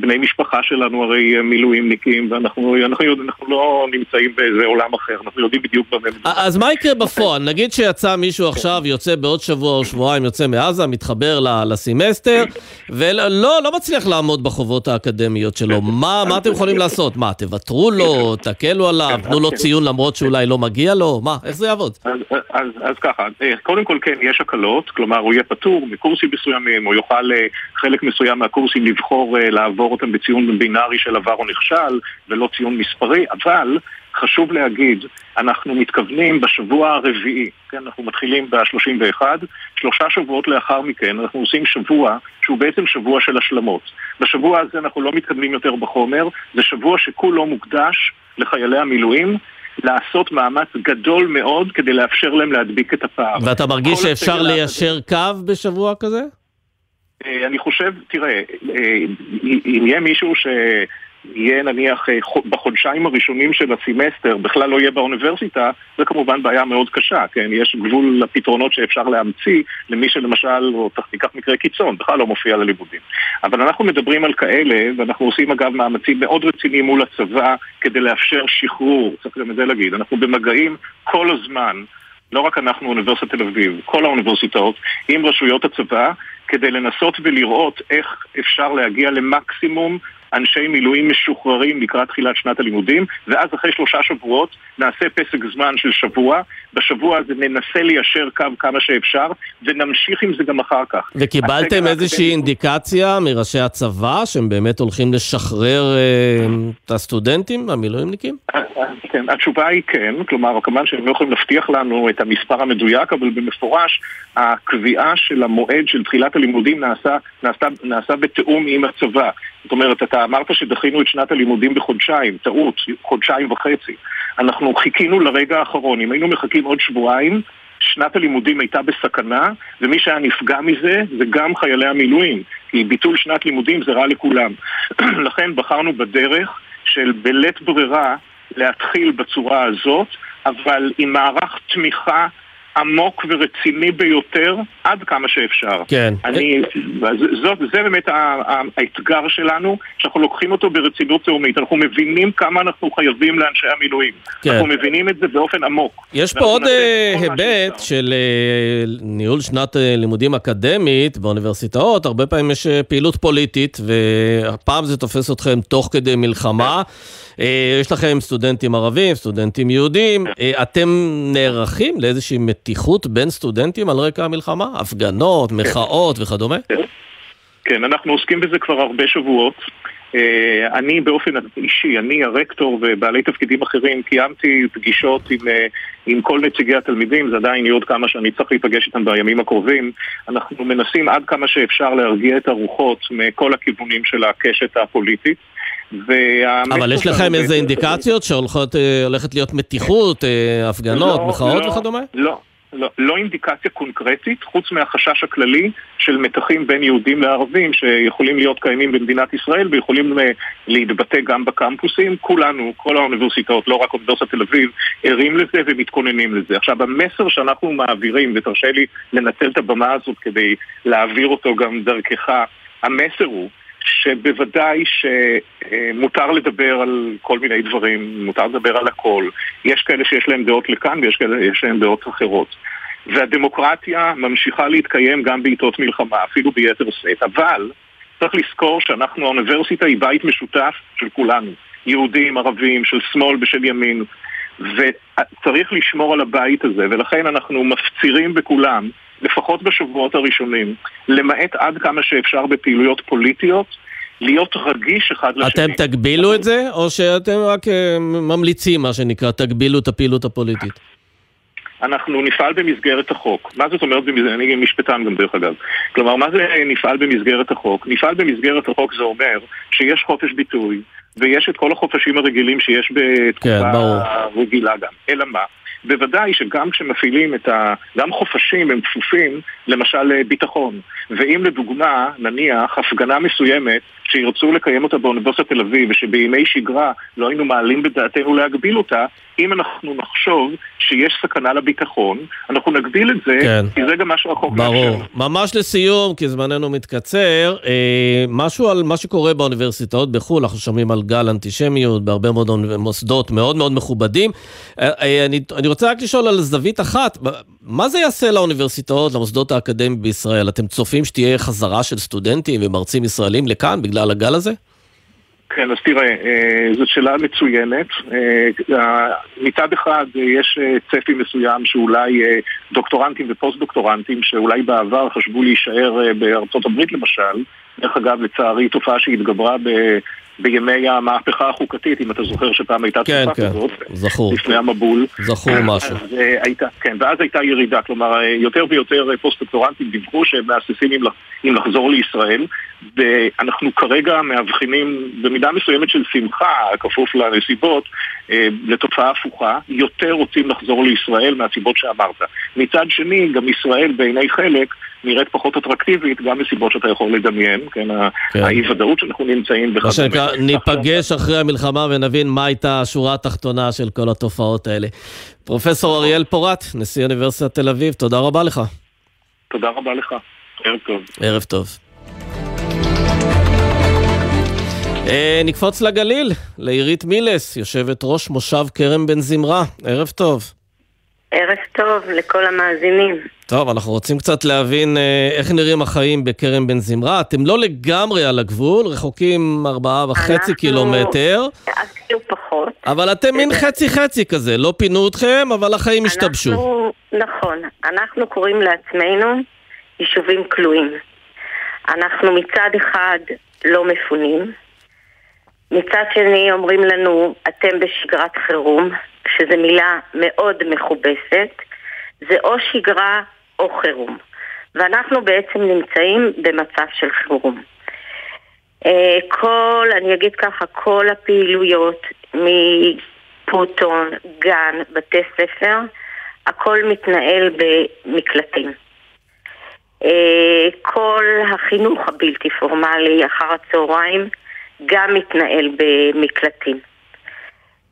בני משפחה שלנו הרי מילואימניקים, ואנחנו אנחנו, אנחנו לא נמצאים באיזה עולם אחר, אנחנו יודעים בדיוק במה מדובר. אז מה יקרה בפועל? נגיד שיצא מישהו עכשיו, יוצא בעוד שבוע או שבועיים, יוצא מעזה, מתחבר לסמסטר, ולא לא מצליח לעמוד בחובות האקדמיות שלו. מה, מה אתם יכולים לעשות? מה, תוותרו לו, תקלו עליו, תנו לו ציון למרות שאולי לא מגיע לו? מה, איך זה יעבוד? אז, אז, אז ככה, אה, קודם כל כן, יש הקלות, כלומר הוא יהיה פטור מקורסים מסוימים, הוא יוכל אה, חלק מסוים מהקורסים לבחור לעבור אותם בציון בינארי של עבר או נכשל, ולא ציון מספרי, אבל חשוב להגיד, אנחנו מתכוונים בשבוע הרביעי, כן, אנחנו מתחילים ב-31, שלושה שבועות לאחר מכן אנחנו עושים שבוע שהוא בעצם שבוע של השלמות. בשבוע הזה אנחנו לא מתקדמים יותר בחומר, זה שבוע שכולו מוקדש לחיילי המילואים, לעשות מאמץ גדול מאוד כדי לאפשר להם להדביק את הפער. ואתה מרגיש שאפשר ליישר קו בשבוע כזה? אה, אני חושב, תראה, אה, אם יהיה מישהו שיהיה נניח אה, בחודשיים הראשונים של הסמסטר בכלל לא יהיה באוניברסיטה, זה כמובן בעיה מאוד קשה, כן? יש גבול לפתרונות שאפשר להמציא למי שלמשל, או תיקח מקרה קיצון, בכלל לא מופיע ללימודים. אבל אנחנו מדברים על כאלה, ואנחנו עושים אגב מאמצים מאוד רציניים מול הצבא כדי לאפשר שחרור, צריך גם את זה להגיד, אנחנו במגעים כל הזמן. לא רק אנחנו, אוניברסיטת תל אביב, כל האוניברסיטאות, עם רשויות הצבא, כדי לנסות ולראות איך אפשר להגיע למקסימום אנשי מילואים משוחררים לקראת תחילת שנת הלימודים, ואז אחרי שלושה שבועות נעשה פסק זמן של שבוע, בשבוע הזה ננסה ליישר קו כמה שאפשר, ונמשיך עם זה גם אחר כך. וקיבלתם איזושהי אינדיקציה מראשי הצבא שהם באמת הולכים לשחרר אה, את הסטודנטים, המילואימניקים? אה, אה, כן, התשובה היא כן, כלומר, כמובן שהם לא יכולים להבטיח לנו את המספר המדויק, אבל במפורש הקביעה של המועד של תחילת הלימודים נעשה, נעשה, נעשה בתיאום עם הצבא. זאת אומרת, אתה אמרת שדחינו את שנת הלימודים בחודשיים, טעות, חודשיים וחצי. אנחנו חיכינו לרגע האחרון, אם היינו מחכים עוד שבועיים, שנת הלימודים הייתה בסכנה, ומי שהיה נפגע מזה זה גם חיילי המילואים, כי ביטול שנת לימודים זה רע לכולם. <clears throat> לכן בחרנו בדרך של בלית ברירה להתחיל בצורה הזאת, אבל עם מערך תמיכה עמוק ורציני ביותר עד כמה שאפשר. כן. אני, זאת, זה באמת האתגר שלנו, שאנחנו לוקחים אותו ברצינות לאומית. אנחנו מבינים כמה אנחנו חייבים לאנשי המילואים. כן. אנחנו מבינים את זה באופן עמוק. יש פה עוד אה, היבט של אה, ניהול שנת אה, לימודים אקדמית באוניברסיטאות. הרבה פעמים יש פעילות פוליטית, והפעם זה תופס אתכם תוך כדי מלחמה. יש לכם סטודנטים ערבים, סטודנטים יהודים. אתם נערכים לאיזושהי מתיחות בין סטודנטים על רקע המלחמה? הפגנות, כן. מחאות וכדומה? כן, אנחנו עוסקים בזה כבר הרבה שבועות. אה, אני באופן אישי, אני הרקטור ובעלי תפקידים אחרים, קיימתי פגישות עם, אה, עם כל נציגי התלמידים, זה עדיין יהיו עוד כמה שאני צריך להיפגש איתם בימים הקרובים. אנחנו מנסים עד כמה שאפשר להרגיע את הרוחות מכל הכיוונים של הקשת הפוליטית. אבל יש לכם איזה אינדיקציות שהולכת אה, להיות מתיחות, הפגנות, לא, מחאות לא, וכדומה? לא. לא, לא אינדיקציה קונקרטית, חוץ מהחשש הכללי של מתחים בין יהודים לערבים שיכולים להיות קיימים במדינת ישראל ויכולים אה, להתבטא גם בקמפוסים. כולנו, כל האוניברסיטאות, לא רק אוניברסיטת תל אביב, ערים לזה ומתכוננים לזה. עכשיו, המסר שאנחנו מעבירים, ותרשה לי לנצל את הבמה הזאת כדי להעביר אותו גם דרכך, המסר הוא שבוודאי שמותר לדבר על כל מיני דברים, מותר לדבר על הכל. יש כאלה שיש להם דעות לכאן ויש כאלה שיש להם דעות אחרות. והדמוקרטיה ממשיכה להתקיים גם בעיתות מלחמה, אפילו ביתר שאת. אבל צריך לזכור שאנחנו, האוניברסיטה היא בית משותף של כולנו. יהודים, ערבים, של שמאל ושל ימין. וצריך לשמור על הבית הזה, ולכן אנחנו מפצירים בכולם, לפחות בשבועות הראשונים, למעט עד כמה שאפשר בפעילויות פוליטיות, להיות רגיש אחד לשני. אתם תגבילו את זה, או שאתם רק אה, ממליצים, מה שנקרא, תגבילו את הפעילות הפוליטית? אנחנו נפעל במסגרת החוק. מה זאת אומרת, אני משפטן גם דרך אגב. כלומר, מה זה נפעל במסגרת החוק? נפעל במסגרת החוק זה אומר שיש חופש ביטוי, ויש את כל החופשים הרגילים שיש בתקופה כן, רגילה גם. אלא מה? בוודאי שגם כשמפעילים את ה... גם חופשים הם כפופים למשל לביטחון. ואם לדוגמה, נניח, הפגנה מסוימת שירצו לקיים אותה באוניברסיטת תל אביב ושבימי שגרה לא היינו מעלים בדעתנו להגביל אותה, אם אנחנו נחשוב שיש סכנה לביטחון, אנחנו נגביל את זה, כן. כי זה גם מה שהחוק מאפשר. ברור. ממש לסיום, כי זמננו מתקצר, אה, משהו על מה שקורה באוניברסיטאות בחו"ל, אנחנו שומעים על גל אנטישמיות בהרבה מאוד מוסדות מאוד מאוד מכובדים. אה, אה, אני, אני רוצה רק לשאול על זווית אחת, מה זה יעשה לאוניברסיטאות, למוסדות האקדמיים בישראל? אתם צופים שתהיה חזרה של סטודנטים ומרצים ישראלים לכאן בגלל הגל הזה? כן, אז תראה, אה, זאת שאלה מצוינת. אה, מצד אחד אה, יש צפי מסוים שאולי דוקטורנטים ופוסט-דוקטורנטים שאולי בעבר חשבו להישאר בארצות הברית למשל, דרך אגב, לצערי, תופעה שהתגברה. בימי המהפכה החוקתית, אם אתה זוכר שפעם הייתה כן, תקופה כן, כזאת, זכור. לפני המבול. זכור משהו. אז, הייתה, כן, ואז הייתה ירידה, כלומר יותר ויותר פוסט-דוקטורנטים דיווחו שהם מהססים אם, אם לחזור לישראל, ואנחנו כרגע מאבחנים במידה מסוימת של שמחה, כפוף לנסיבות, אה, לתופעה הפוכה, יותר רוצים לחזור לישראל מהסיבות שאמרת. מצד שני, גם ישראל בעיני חלק נראית פחות אטרקטיבית, גם מסיבות שאתה יכול לדמיין, כן, כן. האי-ודאות שאנחנו נמצאים וכדומה. מה שנקרא, <laughs> ניפגש אחרי המלחמה ונבין מה הייתה השורה התחתונה של כל התופעות האלה. פרופסור אריאל פורט, נשיא אוניברסיטת תל אביב, תודה רבה לך. תודה רבה לך. ערב טוב. ערב טוב. אה, נקפוץ לגליל, לעירית מילס, יושבת ראש מושב כרם בן זמרה. ערב טוב. ערב טוב לכל המאזינים. טוב, אנחנו רוצים קצת להבין אה, איך נראים החיים בכרם בן זמרה. אתם לא לגמרי על הגבול, רחוקים ארבעה וחצי קילומטר. אפילו פחות. אבל אתם מין חצי-חצי כזה, לא פינו אתכם, אבל החיים השתבשו. נכון, אנחנו קוראים לעצמנו יישובים כלואים. אנחנו מצד אחד לא מפונים, מצד שני אומרים לנו, אתם בשגרת חירום, שזו מילה מאוד מכובסת, זה או שגרה או חירום. ואנחנו בעצם נמצאים במצב של חירום. אה, כל, אני אגיד ככה, כל הפעילויות מפוטון, גן, בתי ספר, הכל מתנהל במקלטים. אה, כל החינוך הבלתי פורמלי אחר הצהריים גם מתנהל במקלטים.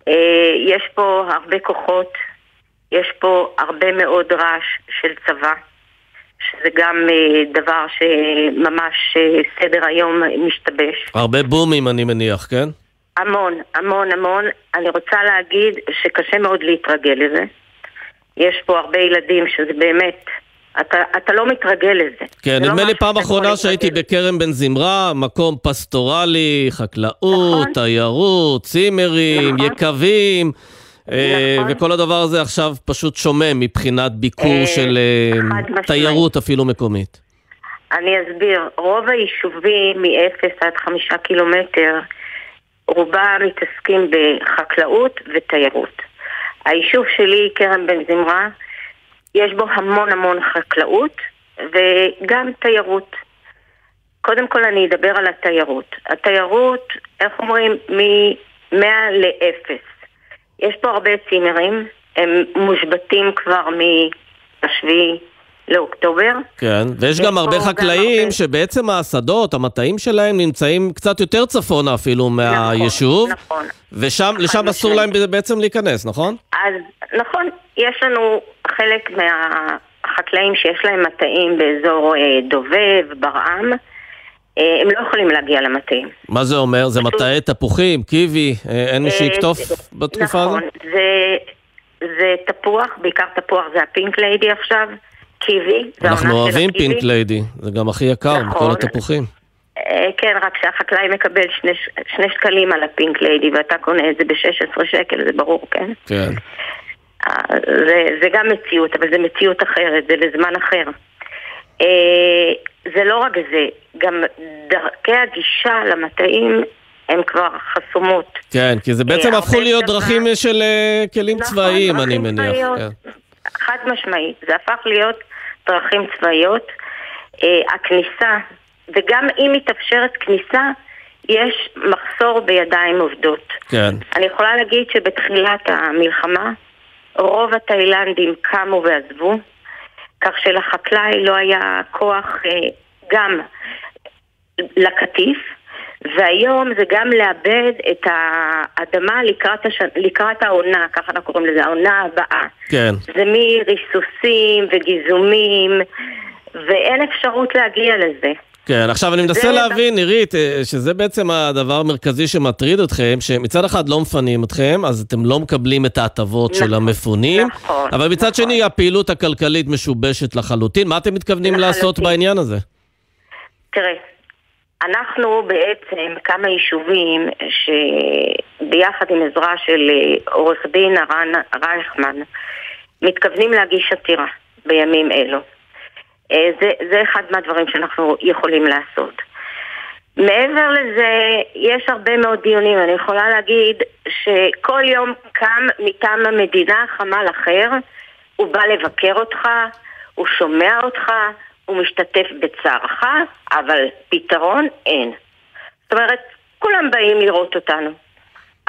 אה, יש פה הרבה כוחות, יש פה הרבה מאוד רעש של צבא, שזה גם אה, דבר שממש אה, סדר היום משתבש. הרבה בומים אני מניח, כן? המון, המון, המון. אני רוצה להגיד שקשה מאוד להתרגל לזה. יש פה הרבה ילדים שזה באמת אתה, אתה לא מתרגל לזה. כן, לא נדמה לא לי פעם אחרונה שהייתי בכרם בן זמרה, מקום פסטורלי, חקלאות, נכון. תיירות, צימרים, נכון. יקבים. אה, נכון. וכל הדבר הזה עכשיו פשוט שומם מבחינת ביקור אה, של אה, תיירות אפילו מקומית. אני אסביר. רוב היישובים מ-0 עד 5 קילומטר, רובם מתעסקים בחקלאות ותיירות. היישוב שלי, כרם בן זמרה, יש בו המון המון חקלאות וגם תיירות. קודם כל אני אדבר על התיירות. התיירות, איך אומרים, מ-100 ל-0. יש פה הרבה צימרים, הם מושבתים כבר מ-7 לאוקטובר. כן, ויש גם הרבה חקלאים הרבה... שבעצם השדות, המטעים שלהם נמצאים קצת יותר צפונה אפילו נכון, מהיישוב. נכון, נכון. ולשם אסור להם בעצם להיכנס, נכון? אז נכון, יש לנו חלק מהחקלאים שיש להם מטעים באזור אה, דובב, ברעם, אה, הם לא יכולים להגיע למטעים. מה זה אומר? זה מטעי תפוחים, קיבי, אה, אין מי שיקטוף בתקופה הזאת? נכון, זה, זה תפוח, בעיקר תפוח זה הפינק ליידי עכשיו, קיבי, אנחנו אוהבים. פינק ליידי, זה גם הכי יקר נכון. מכל התפוחים. כן, רק שהחקלאי מקבל שני, שני שקלים על הפינק ליידי ואתה קונה את זה ב-16 שקל, זה ברור, כן? כן. זה, זה גם מציאות, אבל זה מציאות אחרת, זה לזמן אחר. אה, זה לא רק זה, גם דרכי הגישה למטעים הן כבר חסומות. כן, כי זה בעצם אה, הפכו להיות דרכים של אה, כלים נכון, צבאיים, אני מניח. כן. חד משמעית, זה הפך להיות דרכים צבאיות. הכניסה, וגם אם מתאפשרת כניסה, יש מחסור בידיים עובדות. כן. אני יכולה להגיד שבתחילת המלחמה רוב התאילנדים קמו ועזבו, כך שלחקלאי לא היה כוח אה, גם לקטיף, והיום זה גם לאבד את האדמה לקראת, הש... לקראת העונה, ככה אנחנו קוראים לזה, העונה הבאה. כן. זה מריסוסים וגיזומים, ואין אפשרות להגיע לזה. כן, עכשיו אני מנסה זה- להבין, נירית, אה, שזה בעצם הדבר המרכזי שמטריד אתכם, שמצד אחד לא מפנים אתכם, אז אתם לא מקבלים את ההטבות של נכון, המפונים, נכון, אבל מצד שני הפעילות הכלכלית משובשת לחלוטין. מה אתם מתכוונים לעשות. בעניין הזה? תראה, אנחנו בעצם כמה יישובים שביחד עם עזרה של אה, עורך דין הרן רייכמן מתכוונים להגיש עתירה בימים אלו. אה, זה, זה אחד מהדברים שאנחנו יכולים לעשות. מעבר לזה, יש הרבה מאוד דיונים. אני יכולה להגיד שכל יום קם מטעם המדינה חמ"ל אחר, הוא בא לבקר אותך, הוא שומע אותך, הוא משתתף בצערך, אבל פתרון אין. זאת אומרת, כולם באים לראות אותנו,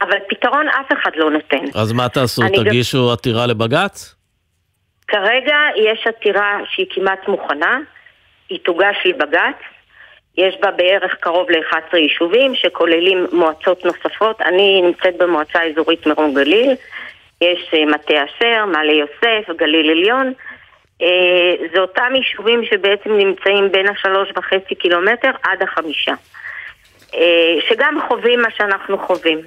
אבל פתרון אף אחד לא נותן. אז מה תעשו? אני גם- תגישו עתירה לבג"ץ? כרגע יש עתירה שהיא כמעט מוכנה, היא תוגש לבג"ץ, יש בה בערך קרוב ל-11 יישובים שכוללים מועצות נוספות, אני נמצאת במועצה האזורית מרום גליל, יש אה, מטה אשר, מעלה יוסף, גליל עליון, אה, זה אותם יישובים שבעצם נמצאים בין השלוש וחצי קילומטר עד החמישה, אה, שגם חווים מה שאנחנו חווים.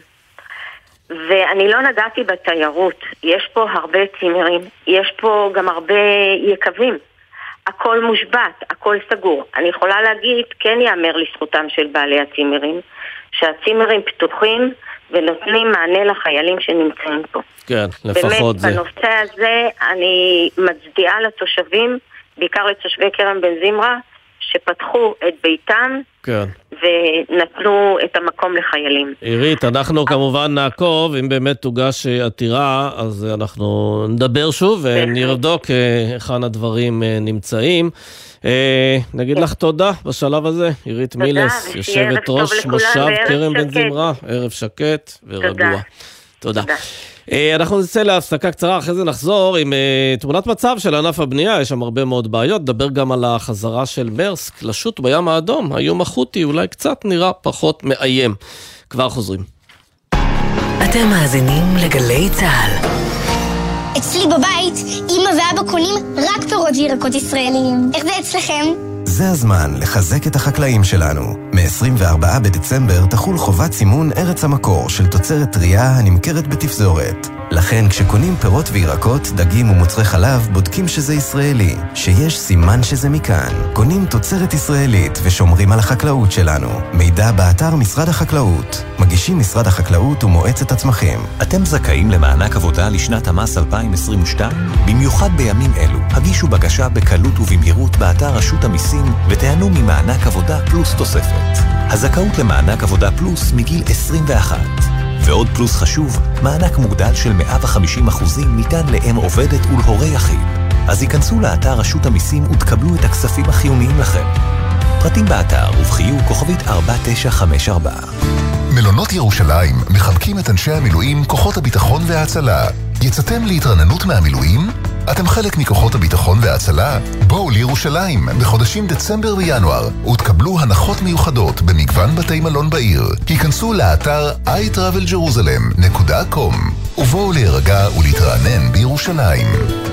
ואני לא נגעתי בתיירות, יש פה הרבה צימרים, יש פה גם הרבה יקבים. הכל מושבת, הכל סגור. אני יכולה להגיד, כן ייאמר לזכותם של בעלי הצימרים, שהצימרים פתוחים ונותנים מענה לחיילים שנמצאים פה. כן, לפחות זה. באמת, בנושא הזה אני מצדיעה לתושבים, בעיקר לתושבי כרם בן זמרה, שפתחו את ביתם כן. ונתנו את המקום לחיילים. עירית, אנחנו כמובן נעקוב, אם באמת תוגש עתירה, אז אנחנו נדבר שוב ונבדוק אה, היכן הדברים אה, נמצאים. אה, נגיד לך תודה בשלב הזה, עירית מילס, יושבת ראש מושב כרם בן. זמרה, ערב שקט ורגוע. תודה. תודה. אה, אנחנו נצא להפסקה קצרה, אחרי זה נחזור עם אה, תמונת מצב של ענף הבנייה, יש שם הרבה מאוד בעיות. נדבר גם על החזרה של מרסק לשוט בים האדום. האיום החות'י אולי קצת נראה פחות מאיים. כבר חוזרים. אתם מאזינים לגלי צה"ל. אצלי בבית, אמא ואבא קונים רק פירות וירקות ישראליים. איך זה אצלכם? זה הזמן לחזק את החקלאים שלנו. מ-24 בדצמבר תחול חובת סימון ארץ המקור של תוצרת טרייה הנמכרת בתפזורת. לכן כשקונים פירות וירקות, דגים ומוצרי חלב, בודקים שזה ישראלי, שיש סימן שזה מכאן. קונים תוצרת ישראלית ושומרים על החקלאות שלנו. מידע באתר משרד החקלאות. מגישים משרד החקלאות ומועצת הצמחים. אתם זכאים למענק עבודה לשנת המס 2022? במיוחד בימים אלו, הגישו בקשה בקלות ובמהירות באתר רשות המיסים ותיהנו ממענק עבודה פלוס תוספת. הזכאות למענק עבודה פלוס מגיל 21. ועוד פלוס חשוב, מענק מוגדל של 150% ניתן לאם עובדת ולהורה יחיד. אז היכנסו לאתר רשות המיסים ותקבלו את הכספים החיוניים לכם. פרטים באתר ובחיוג כוכבית 4954. מלונות ירושלים מחבקים את אנשי המילואים, כוחות הביטחון וההצלה. יצאתם להתרננות מהמילואים? אתם חלק מכוחות הביטחון וההצלה? בואו לירושלים בחודשים דצמבר וינואר ותקבלו הנחות מיוחדות במגוון בתי מלון בעיר. היכנסו לאתר iTravelJerusalem.com ובואו להירגע ולהתרענן בירושלים. ירושלים.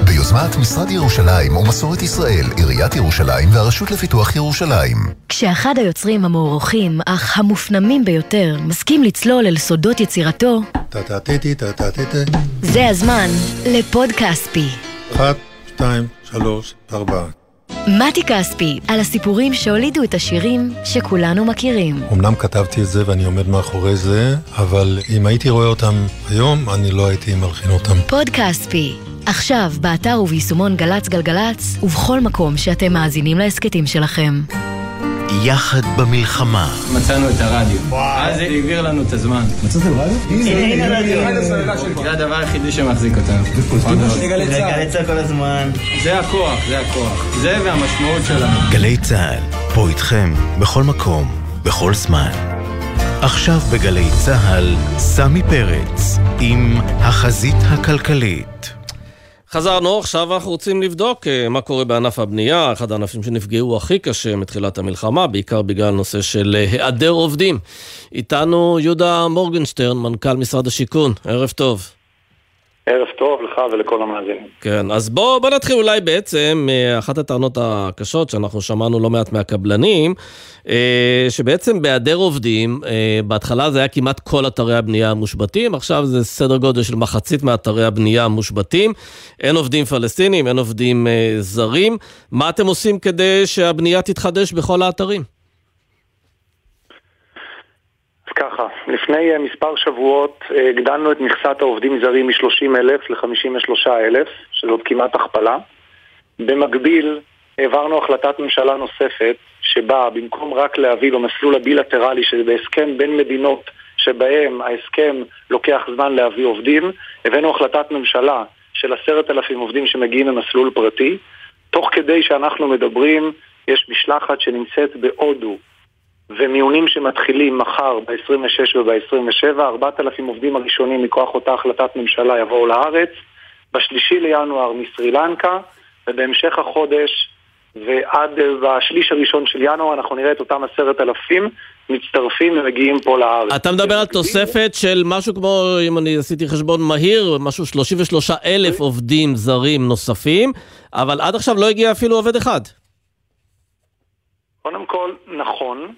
ביוזמת משרד ירושלים ומסורת ישראל, עיריית ירושלים והרשות לפיתוח ירושלים. כשאחד היוצרים המוערוכים, אך המופנמים ביותר, מסכים לצלול אל סודות יצירתו, זה הזמן לפוד כספי. אחת, שתיים, שלוש, ארבע. מתי כספי, על הסיפורים שהולידו את השירים שכולנו מכירים. אמנם כתבתי את זה ואני עומד מאחורי זה, אבל אם הייתי רואה אותם היום, אני לא הייתי מלחין אותם. פוד כספי, עכשיו באתר וביישומון גל"צ גלגלצ, ובכל מקום שאתם מאזינים להסכתים שלכם. יחד במלחמה. מצאנו את הרדיו. אז זה העביר לנו את הזמן. מצאתם רדיו? הנה הרדיו. זה הדבר היחידי שמחזיק אותנו. גלי צה"ל כל הזמן. זה הכוח, זה הכוח. זה והמשמעות שלנו. גלי צה"ל, פה איתכם, בכל מקום, בכל זמן. עכשיו בגלי צה"ל, סמי פרץ, עם החזית הכלכלית. חזרנו, עכשיו אנחנו רוצים לבדוק uh, מה קורה בענף הבנייה, אחד הענפים שנפגעו הכי קשה מתחילת המלחמה, בעיקר בגלל נושא של uh, היעדר עובדים. איתנו יהודה מורגנשטרן, מנכ"ל משרד השיכון, ערב טוב. ערב טוב לך ולכל המאזינים. כן, אז בואו בוא נתחיל אולי בעצם מאחת הטענות הקשות שאנחנו שמענו לא מעט מהקבלנים, אה, שבעצם בהיעדר עובדים, אה, בהתחלה זה היה כמעט כל אתרי הבנייה המושבתים, עכשיו זה סדר גודל של מחצית מאתרי הבנייה המושבתים, אין עובדים פלסטינים, אין עובדים אה, זרים. מה אתם עושים כדי שהבנייה תתחדש בכל האתרים? ככה, לפני מספר שבועות הגדלנו את מכסת העובדים זרים מ-30 אלף ל-53 אלף, שזאת כמעט הכפלה. במקביל, העברנו החלטת ממשלה נוספת, שבה במקום רק להביא במסלול הבילטרלי, שזה בהסכם בין מדינות שבהם ההסכם לוקח זמן להביא עובדים, הבאנו החלטת ממשלה של עשרת אלפים עובדים שמגיעים במסלול פרטי. תוך כדי שאנחנו מדברים, יש משלחת שנמצאת בהודו, ומיונים שמתחילים מחר ב-26 וב-27, 4,000 עובדים הראשונים מכוח אותה החלטת ממשלה יבואו לארץ, בשלישי לינואר מסרי לנקה, ובהמשך החודש ועד בשליש הראשון של ינואר אנחנו נראה את אותם עשרת אלפים מצטרפים ומגיעים פה לארץ. אתה מדבר על תוספת של משהו כמו, אם אני עשיתי חשבון מהיר, משהו 33 אלף עובדים זרים נוספים, אבל עד עכשיו לא הגיע אפילו עובד אחד. קודם כל, נכון.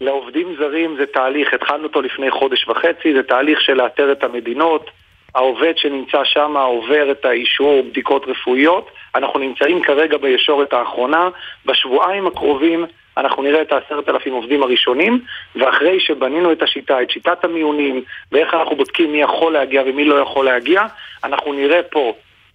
לעובדים זרים זה תהליך, התחלנו אותו לפני חודש וחצי, זה תהליך של לאתר את המדינות. העובד שנמצא שם עובר את האישור בדיקות רפואיות. אנחנו נמצאים כרגע בישורת האחרונה. בשבועיים הקרובים אנחנו נראה את העשרת אלפים עובדים הראשונים, ואחרי שבנינו את השיטה, את שיטת המיונים, ואיך אנחנו בודקים מי יכול להגיע ומי לא יכול להגיע, אנחנו נראה פה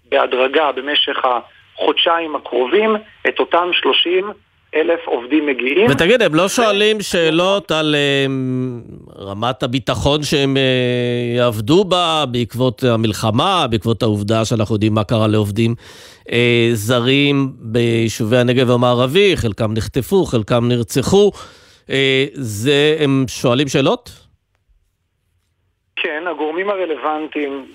בהדרגה במשך החודשיים הקרובים את אותם 30 אלף עובדים מגיעים. ותגיד, הם לא שואלים שאלות על um, רמת הביטחון שהם uh, יעבדו בה בעקבות המלחמה, בעקבות העובדה שאנחנו יודעים מה קרה לעובדים uh, זרים ביישובי הנגב המערבי, חלקם נחטפו, חלקם נרצחו. Uh, זה, הם שואלים שאלות? כן, הגורמים הרלוונטיים,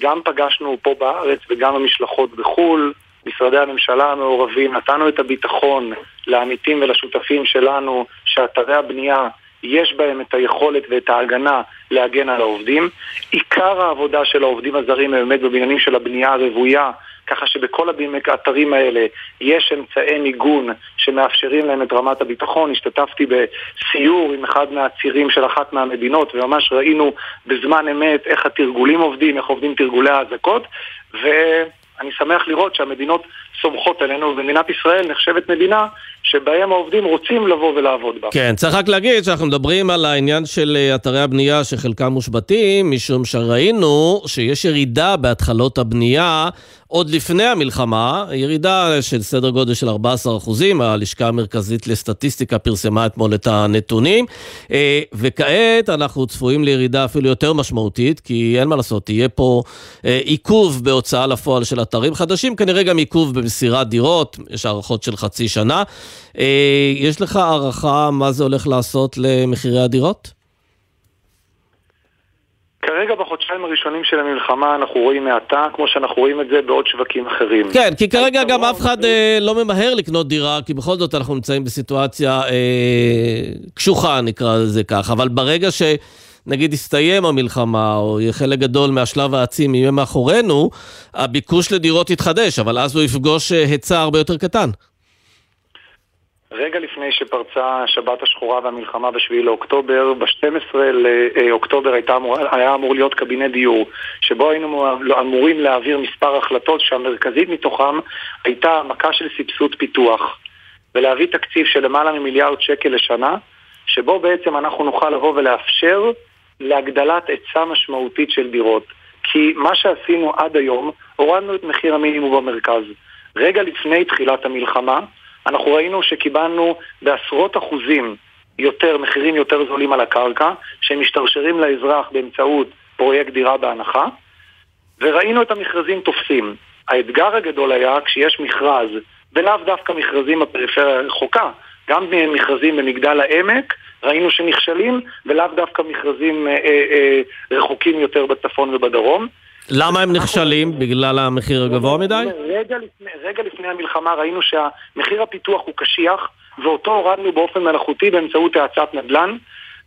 גם פגשנו פה בארץ וגם המשלחות בחו"ל. משרדי הממשלה המעורבים, נתנו את הביטחון לעמיתים ולשותפים שלנו שאתרי הבנייה יש בהם את היכולת ואת ההגנה להגן על העובדים. עיקר העבודה של העובדים הזרים היא באמת בבניינים של הבנייה הרוויה, ככה שבכל האתרים האלה יש אמצעי מיגון שמאפשרים להם את רמת הביטחון. השתתפתי בסיור עם אחד מהצירים של אחת מהמדינות וממש ראינו בזמן אמת איך התרגולים עובדים, איך עובדים תרגולי האזעקות ו... אני שמח לראות שהמדינות סומכות עלינו, ומדינת ישראל נחשבת מדינה שבהם העובדים רוצים לבוא ולעבוד בה. כן, צריך רק להגיד שאנחנו מדברים על העניין של אה, אתרי הבנייה שחלקם מושבתים, משום שראינו שיש ירידה בהתחלות הבנייה עוד לפני המלחמה, ירידה של סדר גודל של 14 אחוזים, הלשכה המרכזית לסטטיסטיקה פרסמה אתמול את הנתונים, אה, וכעת אנחנו צפויים לירידה אפילו יותר משמעותית, כי אין מה לעשות, תהיה פה אה, עיכוב בהוצאה לפועל של אתרים חדשים, כנראה גם עיכוב במסירת דירות, יש הערכות של חצי שנה. אה, יש לך הערכה מה זה הולך לעשות למחירי הדירות? כרגע בחודשיים הראשונים של המלחמה אנחנו רואים האטה, כמו שאנחנו רואים את זה בעוד שווקים אחרים. כן, כי כרגע גם אף אחד אה, לא ממהר לקנות דירה, כי בכל זאת אנחנו נמצאים בסיטואציה אה, קשוחה, נקרא לזה כך, אבל ברגע ש... נגיד יסתיים המלחמה, או חלק גדול מהשלב העצים יהיה מאחורינו, הביקוש לדירות יתחדש, אבל אז הוא יפגוש אה, היצע הרבה יותר קטן. רגע לפני שפרצה השבת השחורה והמלחמה ב-7 לאוקטובר, ב-12 לאוקטובר אמור, היה אמור להיות קבינט דיור, שבו היינו אמורים להעביר מספר החלטות שהמרכזית מתוכם הייתה העמקה של סבסוד פיתוח, ולהביא תקציב של למעלה ממיליארד שקל לשנה, שבו בעצם אנחנו נוכל לבוא ולאפשר להגדלת היצע משמעותית של דירות. כי מה שעשינו עד היום, הורדנו את מחיר המינימום במרכז. רגע לפני תחילת המלחמה, אנחנו ראינו שקיבלנו בעשרות אחוזים יותר, מחירים יותר זולים על הקרקע, שהם משתרשרים לאזרח באמצעות פרויקט דירה בהנחה, וראינו את המכרזים תופסים. האתגר הגדול היה כשיש מכרז, ולאו דווקא מכרזים בפריפריה הרחוקה, גם מכרזים במגדל העמק, ראינו שנכשלים, ולאו דווקא מכרזים אה, אה, אה, רחוקים יותר בצפון ובדרום. למה הם נכשלים? בגלל המחיר הגבוה מדי? רגע לפני, רגע לפני המלחמה ראינו שהמחיר הפיתוח הוא קשיח, ואותו הורדנו באופן מלאכותי באמצעות האצת נדל"ן.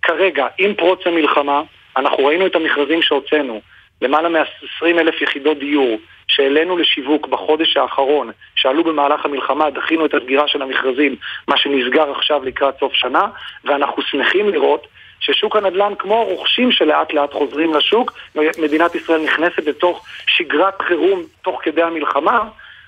כרגע, עם פרוץ המלחמה, אנחנו ראינו את המכרזים שהוצאנו, למעלה מ-20 אלף יחידות דיור שהעלינו לשיווק בחודש האחרון, שעלו במהלך המלחמה, דחינו את הסגירה של המכרזים, מה שנסגר עכשיו לקראת סוף שנה, ואנחנו שמחים לראות ששוק הנדל"ן, כמו הרוכשים שלאט לאט חוזרים לשוק, מדינת ישראל נכנסת לתוך שגרת חירום תוך כדי המלחמה,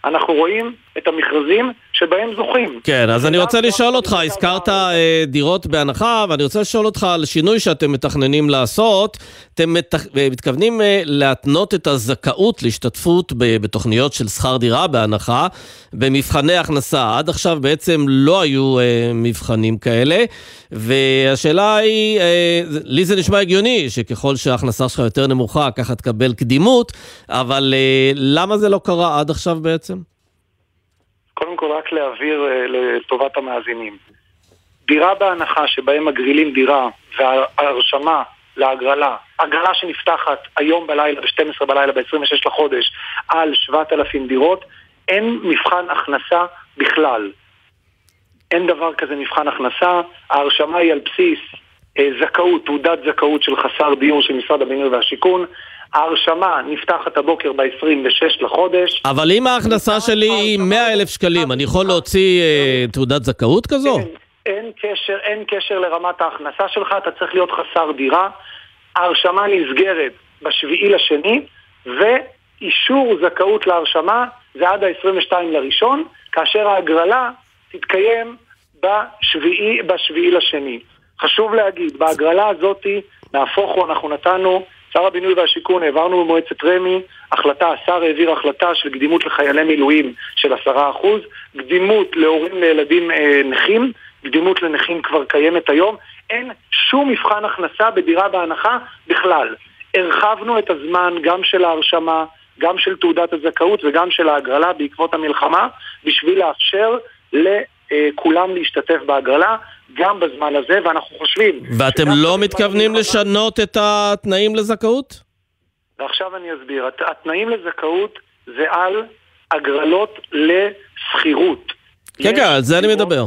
אנחנו רואים את המכרזים שבהם זוכים. כן, אז אני רוצה לשאול אותך, הזכרת אה, דירות בהנחה, ואני רוצה לשאול אותך על שינוי שאתם מתכננים לעשות. אתם מתכ... אה, מתכוונים אה, להתנות את הזכאות להשתתפות בתוכניות של שכר דירה בהנחה במבחני הכנסה. עד עכשיו בעצם לא היו מבחנים כאלה, והשאלה היא, לי זה נשמע הגיוני שככל שההכנסה שלך יותר נמוכה, ככה תקבל קדימות, אבל למה זה לא קרה עד עכשיו בעצם? קודם כל רק להעביר uh, לטובת המאזינים. דירה בהנחה שבהם מגרילים דירה וההרשמה להגרלה, הגרלה שנפתחת היום בלילה, ב-12 בלילה, ב-26 לחודש, על 7,000 דירות, אין מבחן הכנסה בכלל. אין דבר כזה מבחן הכנסה, ההרשמה היא על בסיס אה, זכאות, תעודת זכאות של חסר דיור של משרד הבינוי והשיכון, ההרשמה נפתחת הבוקר ב-26 לחודש. אבל אם ההכנסה שלי היא 100 אלף שקלים, אני יכול להוציא אה, תעודת זכאות כזו? אין, קשר, אין קשר לרמת ההכנסה שלך, אתה צריך להיות חסר דירה. ההרשמה נסגרת בשביעי לשני, ואישור זכאות להרשמה זה עד ה-22 לראשון, כאשר ההגרלה תתקיים בשביעי, בשביעי לשני. חשוב להגיד, בהגרלה הזאתי, נהפוך הוא, אנחנו נתנו שר הבינוי והשיכון, העברנו במועצת רמ"י החלטה, השר העביר החלטה של קדימות לחיילי מילואים של עשרה אחוז, קדימות להורים לילדים אה, נכים, קדימות לנכים כבר קיימת היום, אין שום מבחן הכנסה בדירה בהנחה בכלל. הרחבנו את הזמן גם של ההרשמה, גם של תעודת הזכאות וגם של ההגרלה בעקבות המלחמה, בשביל לאפשר לכולם להשתתף בהגרלה. גם בזמן הזה, ואנחנו חושבים... ואתם לא מתכוונים לשנות את התנאים לזכאות? ועכשיו אני אסביר. התנאים לזכאות זה על הגרלות לשכירות. כן, כן, על זה אני מדבר.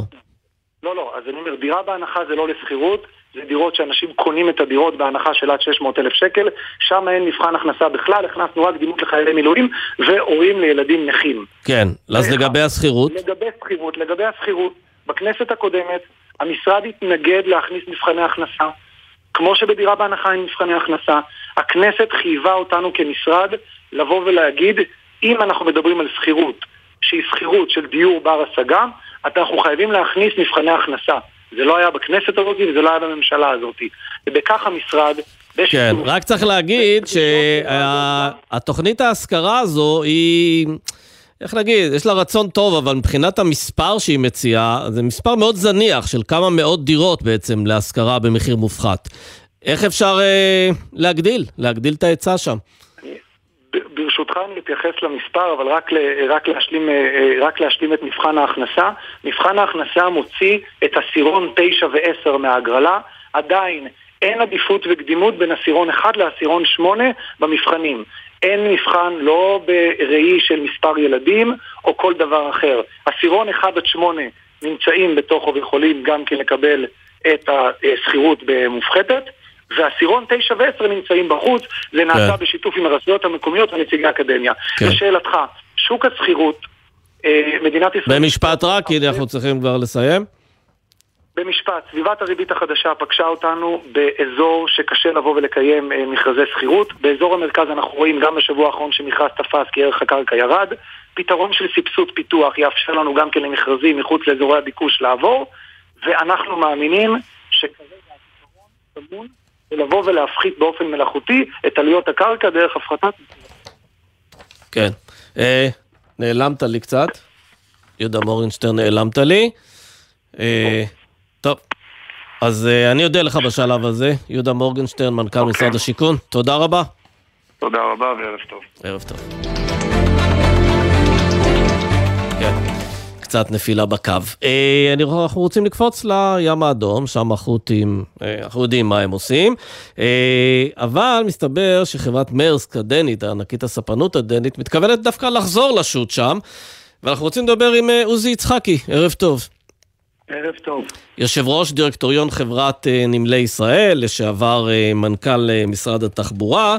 לא, לא, אז אני אומר, דירה בהנחה זה לא לשכירות, זה דירות שאנשים קונים את הדירות בהנחה של עד 600 אלף שקל, שם אין מבחן הכנסה בכלל, הכנסנו רק דימות לחיילי מילואים והורים לילדים נכים. כן, אז לגבי השכירות? לגבי שכירות, לגבי השכירות, בכנסת הקודמת המשרד התנגד להכניס מבחני הכנסה. כמו שבדירה בהנחה אין מבחני הכנסה, הכנסת חייבה אותנו כמשרד לבוא ולהגיד, אם אנחנו מדברים על שכירות, שהיא שכירות של דיור בר השגה, אנחנו חייבים להכניס מבחני הכנסה. זה לא היה בכנסת הזאת וזה לא היה בממשלה הזאת. ובכך המשרד... כן, רק צריך להגיד שהתוכנית ההשכרה הזו היא... איך נגיד, יש לה רצון טוב, אבל מבחינת המספר שהיא מציעה, זה מספר מאוד זניח של כמה מאות דירות בעצם להשכרה במחיר מופחת. איך אפשר אה, להגדיל, להגדיל את ההיצע שם? ברשותך אני אתייחס למספר, אבל רק, רק, להשלים, אה, אה, רק להשלים את מבחן ההכנסה. מבחן ההכנסה מוציא את עשירון 9 ו-10 מההגרלה, עדיין אין עדיפות וקדימות בין עשירון 1 לעשירון 8 במבחנים. אין מבחן לא בראי של מספר ילדים או כל דבר אחר. עשירון 1 עד 8 נמצאים בתוכו ויכולים גם כן לקבל את השכירות במופחתת. ועשירון 9 ו-10 נמצאים בחוץ, זה נעשה כן. בשיתוף עם הרשויות המקומיות ונציגי האקדמיה. כן. לשאלתך, שוק השכירות, אה, מדינת ישראל... במשפט רק, כי אנחנו צריכים כבר לסיים. במשפט, סביבת הריבית החדשה פגשה אותנו באזור שקשה לבוא ולקיים אה, מכרזי שכירות. באזור המרכז אנחנו רואים גם בשבוע האחרון שמכרז תפס כי ערך הקרקע ירד. פתרון של סבסוד פיתוח יאפשר לנו גם כן למכרזים מחוץ לאזורי הביקוש לעבור, ואנחנו מאמינים שכרגע הפתרון טמון ולבוא ולהפחית באופן מלאכותי את עלויות הקרקע דרך הפחתת... כן. אה, נעלמת לי קצת. יהודה מורנשטרן, נעלמת לי. אה. אז אה, אני אודה לך בשלב הזה. יהודה מורגנשטרן, מנכ"ל משרד השיכון. תודה רבה. תודה רבה וערב טוב. ערב טוב. כן, קצת נפילה בקו. אה, אני, אנחנו רוצים לקפוץ לים האדום, שם החות'ים, אה, אנחנו יודעים מה הם עושים, אה, אבל מסתבר שחברת מרסק הדנית, ענקית הספנות הדנית, מתכוונת דווקא לחזור לשוט שם, ואנחנו רוצים לדבר עם אה, עוזי יצחקי, ערב טוב. ערב טוב. יושב ראש דירקטוריון חברת אה, נמלי ישראל, לשעבר אה, מנכ"ל אה, משרד התחבורה.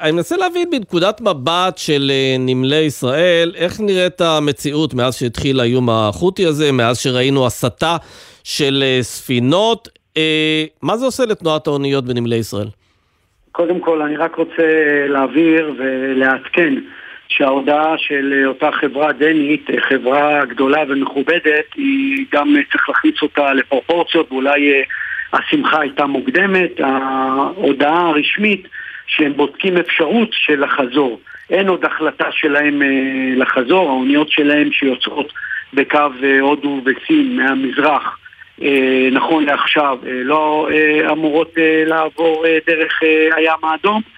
אני מנסה להבין בנקודת מבט של נמלי ישראל, איך נראית המציאות מאז שהתחיל האיום החות'י הזה, מאז שראינו הסתה של ספינות. מה זה עושה לתנועת האוניות בנמלי ישראל? קודם כל, אני רק רוצה להבהיר ולעדכן שההודעה של אותה חברה דנית, חברה גדולה ומכובדת, היא גם צריך להכניס אותה לפרופורציות, ואולי אה, השמחה הייתה מוקדמת. ההודעה הרשמית שהם בודקים אפשרות של לחזור. אין עוד החלטה שלהם אה, לחזור, האוניות שלהם שיוצאות בקו אה, הודו וסין מהמזרח. אה, נכון לעכשיו אה, לא אה, אמורות אה, לעבור אה, דרך אה, הים האדום אה,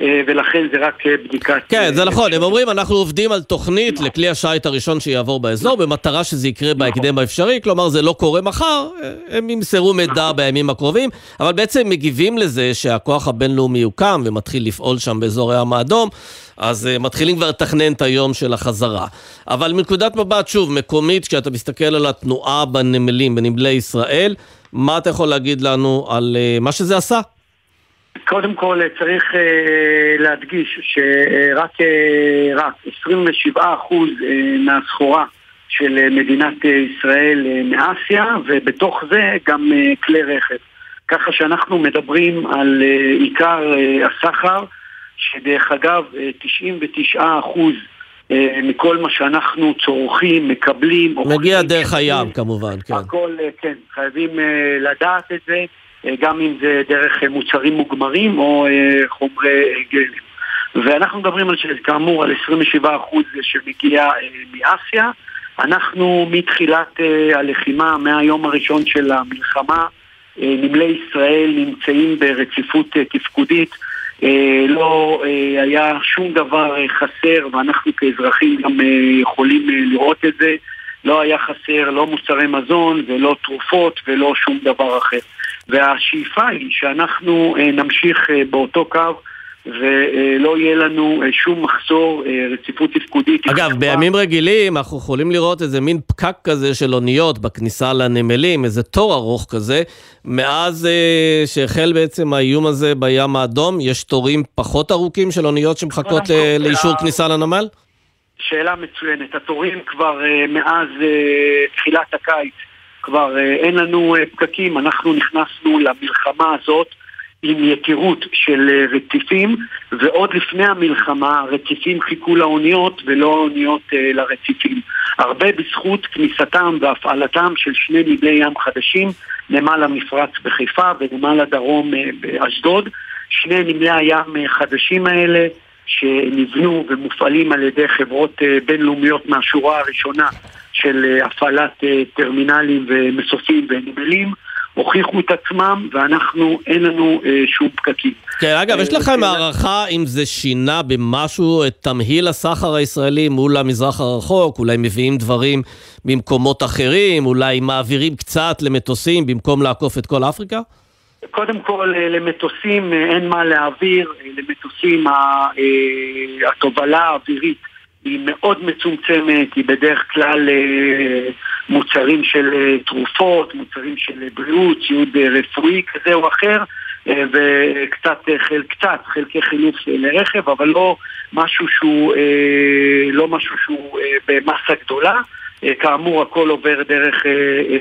ולכן זה רק אה, בדיקת... כן, זה נכון, הם אומרים, אנחנו עובדים על תוכנית לכלי השיט הראשון שיעבור באזור, במטרה שזה יקרה בהקדם האפשרי, כלומר זה לא קורה מחר, אה, הם ימסרו מידע בימים הקרובים, אבל בעצם מגיבים לזה שהכוח הבינלאומי יוקם ומתחיל לפעול שם באזור הים האדום, אז מתחילים כבר לתכנן את היום של החזרה. אבל מנקודת מבט, שוב, מקומית, כשאתה מסתכל על התנועה בנמלים, בנמלי ישראל, מה אתה יכול להגיד לנו על מה שזה עשה? קודם כל צריך uh, להדגיש שרק uh, רק 27% uh, מהסחורה של מדינת ישראל מאסיה ובתוך זה גם כלי רכב. ככה שאנחנו מדברים על עיקר הסחר שדרך אגב 99% uh, מכל מה שאנחנו צורכים, מקבלים, מגיע דרך הים כמובן, כן. הכל, כן, חייבים לדעת את זה. גם אם זה דרך מוצרים מוגמרים או חומרי גלם. ואנחנו מדברים על כאמור על 27% שמגיע מאסיה. אנחנו מתחילת הלחימה, מהיום הראשון של המלחמה, נמלי ישראל נמצאים ברציפות תפקודית. לא היה שום דבר חסר ואנחנו כאזרחים גם יכולים לראות את זה. לא היה חסר לא מוצרי מזון ולא תרופות ולא שום דבר אחר. והשאיפה היא שאנחנו נמשיך באותו קו ולא יהיה לנו שום מחסור, רציפות תפקודית. אגב, בימים רגילים אנחנו יכולים לראות איזה מין פקק כזה של אוניות בכניסה לנמלים, איזה תור ארוך כזה. מאז שהחל בעצם האיום הזה בים האדום, יש תורים פחות ארוכים של אוניות שמחכות לאישור כניסה לנמל? שאלה מצוינת. התורים כבר מאז תחילת הקיץ, כבר uh, אין לנו uh, פקקים. אנחנו נכנסנו למלחמה הזאת עם יתירות של uh, רציפים, ועוד לפני המלחמה הרציפים חיכו לאוניות ולא האוניות לרציפים. הרבה בזכות כניסתם והפעלתם של שני נמלי ים חדשים, נמל המפרץ בחיפה ונמל הדרום באשדוד. שני נמלי הים חדשים האלה שנבנו ומופעלים על ידי חברות בינלאומיות מהשורה הראשונה של הפעלת טרמינלים ומסופים ונמלים, הוכיחו את עצמם ואנחנו, אין לנו שום פקקים. כן, אגב, יש לכם הערכה אם זה שינה במשהו את תמהיל הסחר הישראלי מול המזרח הרחוק? אולי מביאים דברים ממקומות אחרים? אולי מעבירים קצת למטוסים במקום לעקוף את כל אפריקה? קודם כל, למטוסים אין מה להעביר, למטוסים התובלה האווירית היא מאוד מצומצמת, היא בדרך כלל מוצרים של תרופות, מוצרים של בריאות, ציוד רפואי כזה או אחר. אה, וקצת קצת חלקי חילוף לרכב, אבל לא משהו שהוא, לא משהו שהוא במסה גדולה. כאמור, הכל עובר דרך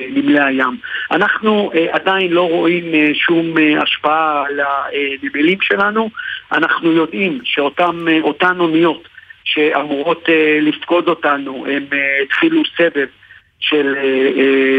נמלי הים. אנחנו עדיין לא רואים שום השפעה על הנמלים שלנו. אנחנו יודעים שאותן אוניות שאמורות לפקוד אותנו, הם התחילו סבב של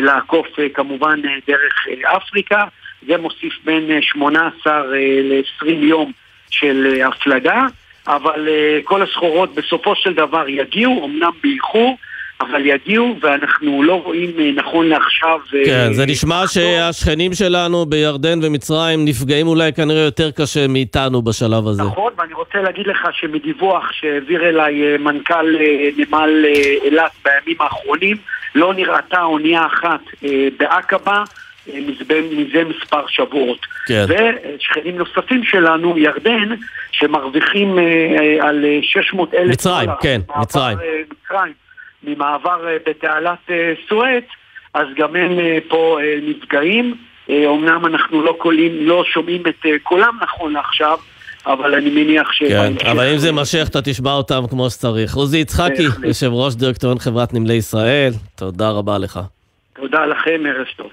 לעקוף כמובן דרך אפריקה. זה מוסיף בין 18 אה, אה, ל-20 יום של אה, הפלגה, אבל כל הסחורות בסופו של דבר יגיעו, אמנם באיחור. אבל יגיעו, ואנחנו לא רואים נכון לעכשיו... כן, זה נשמע שהשכנים שלנו בירדן ומצרים נפגעים אולי כנראה יותר קשה מאיתנו בשלב הזה. נכון, ואני רוצה להגיד לך שמדיווח שהעביר אליי מנכ"ל נמל אילת בימים האחרונים, לא נראתה אונייה אחת בעקבה. מזה מספר שבועות. כן. ושכנים נוספים שלנו, ירדן, שמרוויחים אה, אה, על 600 אלף מצרים. כן, מצרים. אה, מצרים. ממעבר בתעלת סואץ, אז גם הם פה נפגעים. אומנם אנחנו לא, קולים, לא שומעים את קולם נכון לעכשיו, אבל אני מניח ש... כן, אבל אם זה יימשך, אתה תשמע אותם כמו שצריך. עוזי יצחקי, יושב ראש דירקטוריון חברת נמלי ישראל, תודה רבה לך. תודה לכם, ערב טוב.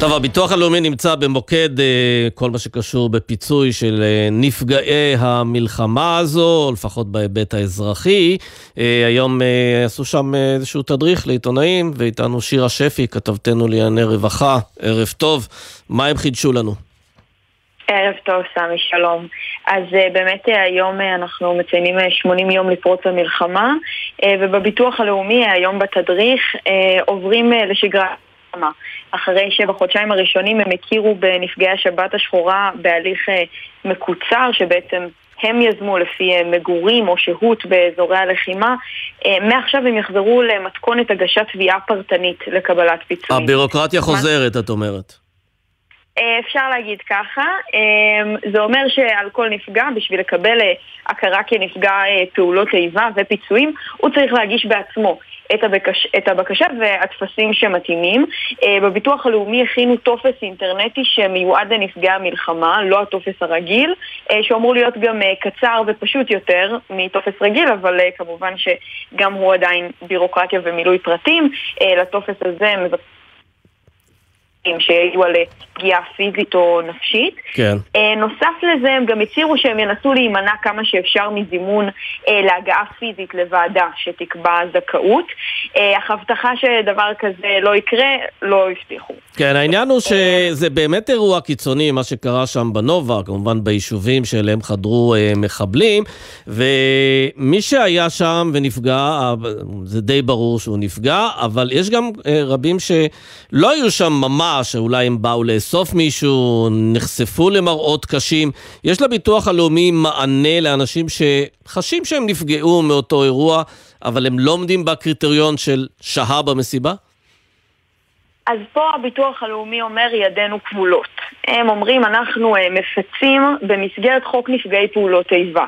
טוב, הביטוח הלאומי נמצא במוקד אה, כל מה שקשור בפיצוי של אה, נפגעי המלחמה הזו, לפחות בהיבט האזרחי. אה, היום עשו שם איזשהו תדריך לעיתונאים, ואיתנו שירה שפי, כתבתנו לענייני רווחה. ערב טוב, מה הם חידשו לנו? ערב טוב, סמי, שלום. אז באמת היום אנחנו מציינים 80 יום לפרוץ המלחמה, ובביטוח הלאומי היום בתדריך עוברים לשגרה. אחרי שבחודשיים הראשונים הם הכירו בנפגעי השבת השחורה בהליך אה, מקוצר שבעצם הם יזמו לפי אה, מגורים או שהות באזורי הלחימה. אה, מעכשיו הם יחזרו למתכונת הגשת תביעה פרטנית לקבלת פיצויים. הבירוקרטיה חוזרת, את אומרת. אפשר להגיד ככה, זה אומר שעל כל נפגע, בשביל לקבל הכרה כנפגע פעולות איבה ופיצויים, הוא צריך להגיש בעצמו את, הבקש, את הבקשה והטפסים שמתאימים. Uh, בביטוח הלאומי הכינו טופס אינטרנטי שמיועד לנפגעי המלחמה, לא הטופס הרגיל, uh, שאמור להיות גם uh, קצר ופשוט יותר מטופס רגיל, אבל כמובן שגם הוא עדיין בירוקרטיה ומילוי פרטים. לטופס הזה שיהיו על פגיעה פיזית או נפשית. כן. אה, נוסף לזה, הם גם הצהירו שהם ינסו להימנע כמה שאפשר מזימון אה, להגעה פיזית לוועדה שתקבע זכאות. אה, אך הבטחה שדבר כזה לא יקרה, לא הבטיחו. כן, העניין הוא שזה באמת אירוע קיצוני, מה שקרה שם בנובה, כמובן ביישובים שאליהם חדרו מחבלים, ומי שהיה שם ונפגע, זה די ברור שהוא נפגע, אבל יש גם רבים שלא היו שם ממש, שאולי הם באו לאסוף מישהו, נחשפו למראות קשים. יש לביטוח הלאומי מענה לאנשים שחשים שהם נפגעו מאותו אירוע, אבל הם לא עומדים בקריטריון של שהה במסיבה? אז פה הביטוח הלאומי אומר ידינו כבולות. הם אומרים אנחנו אה, מפצים במסגרת חוק נפגעי פעולות איבה.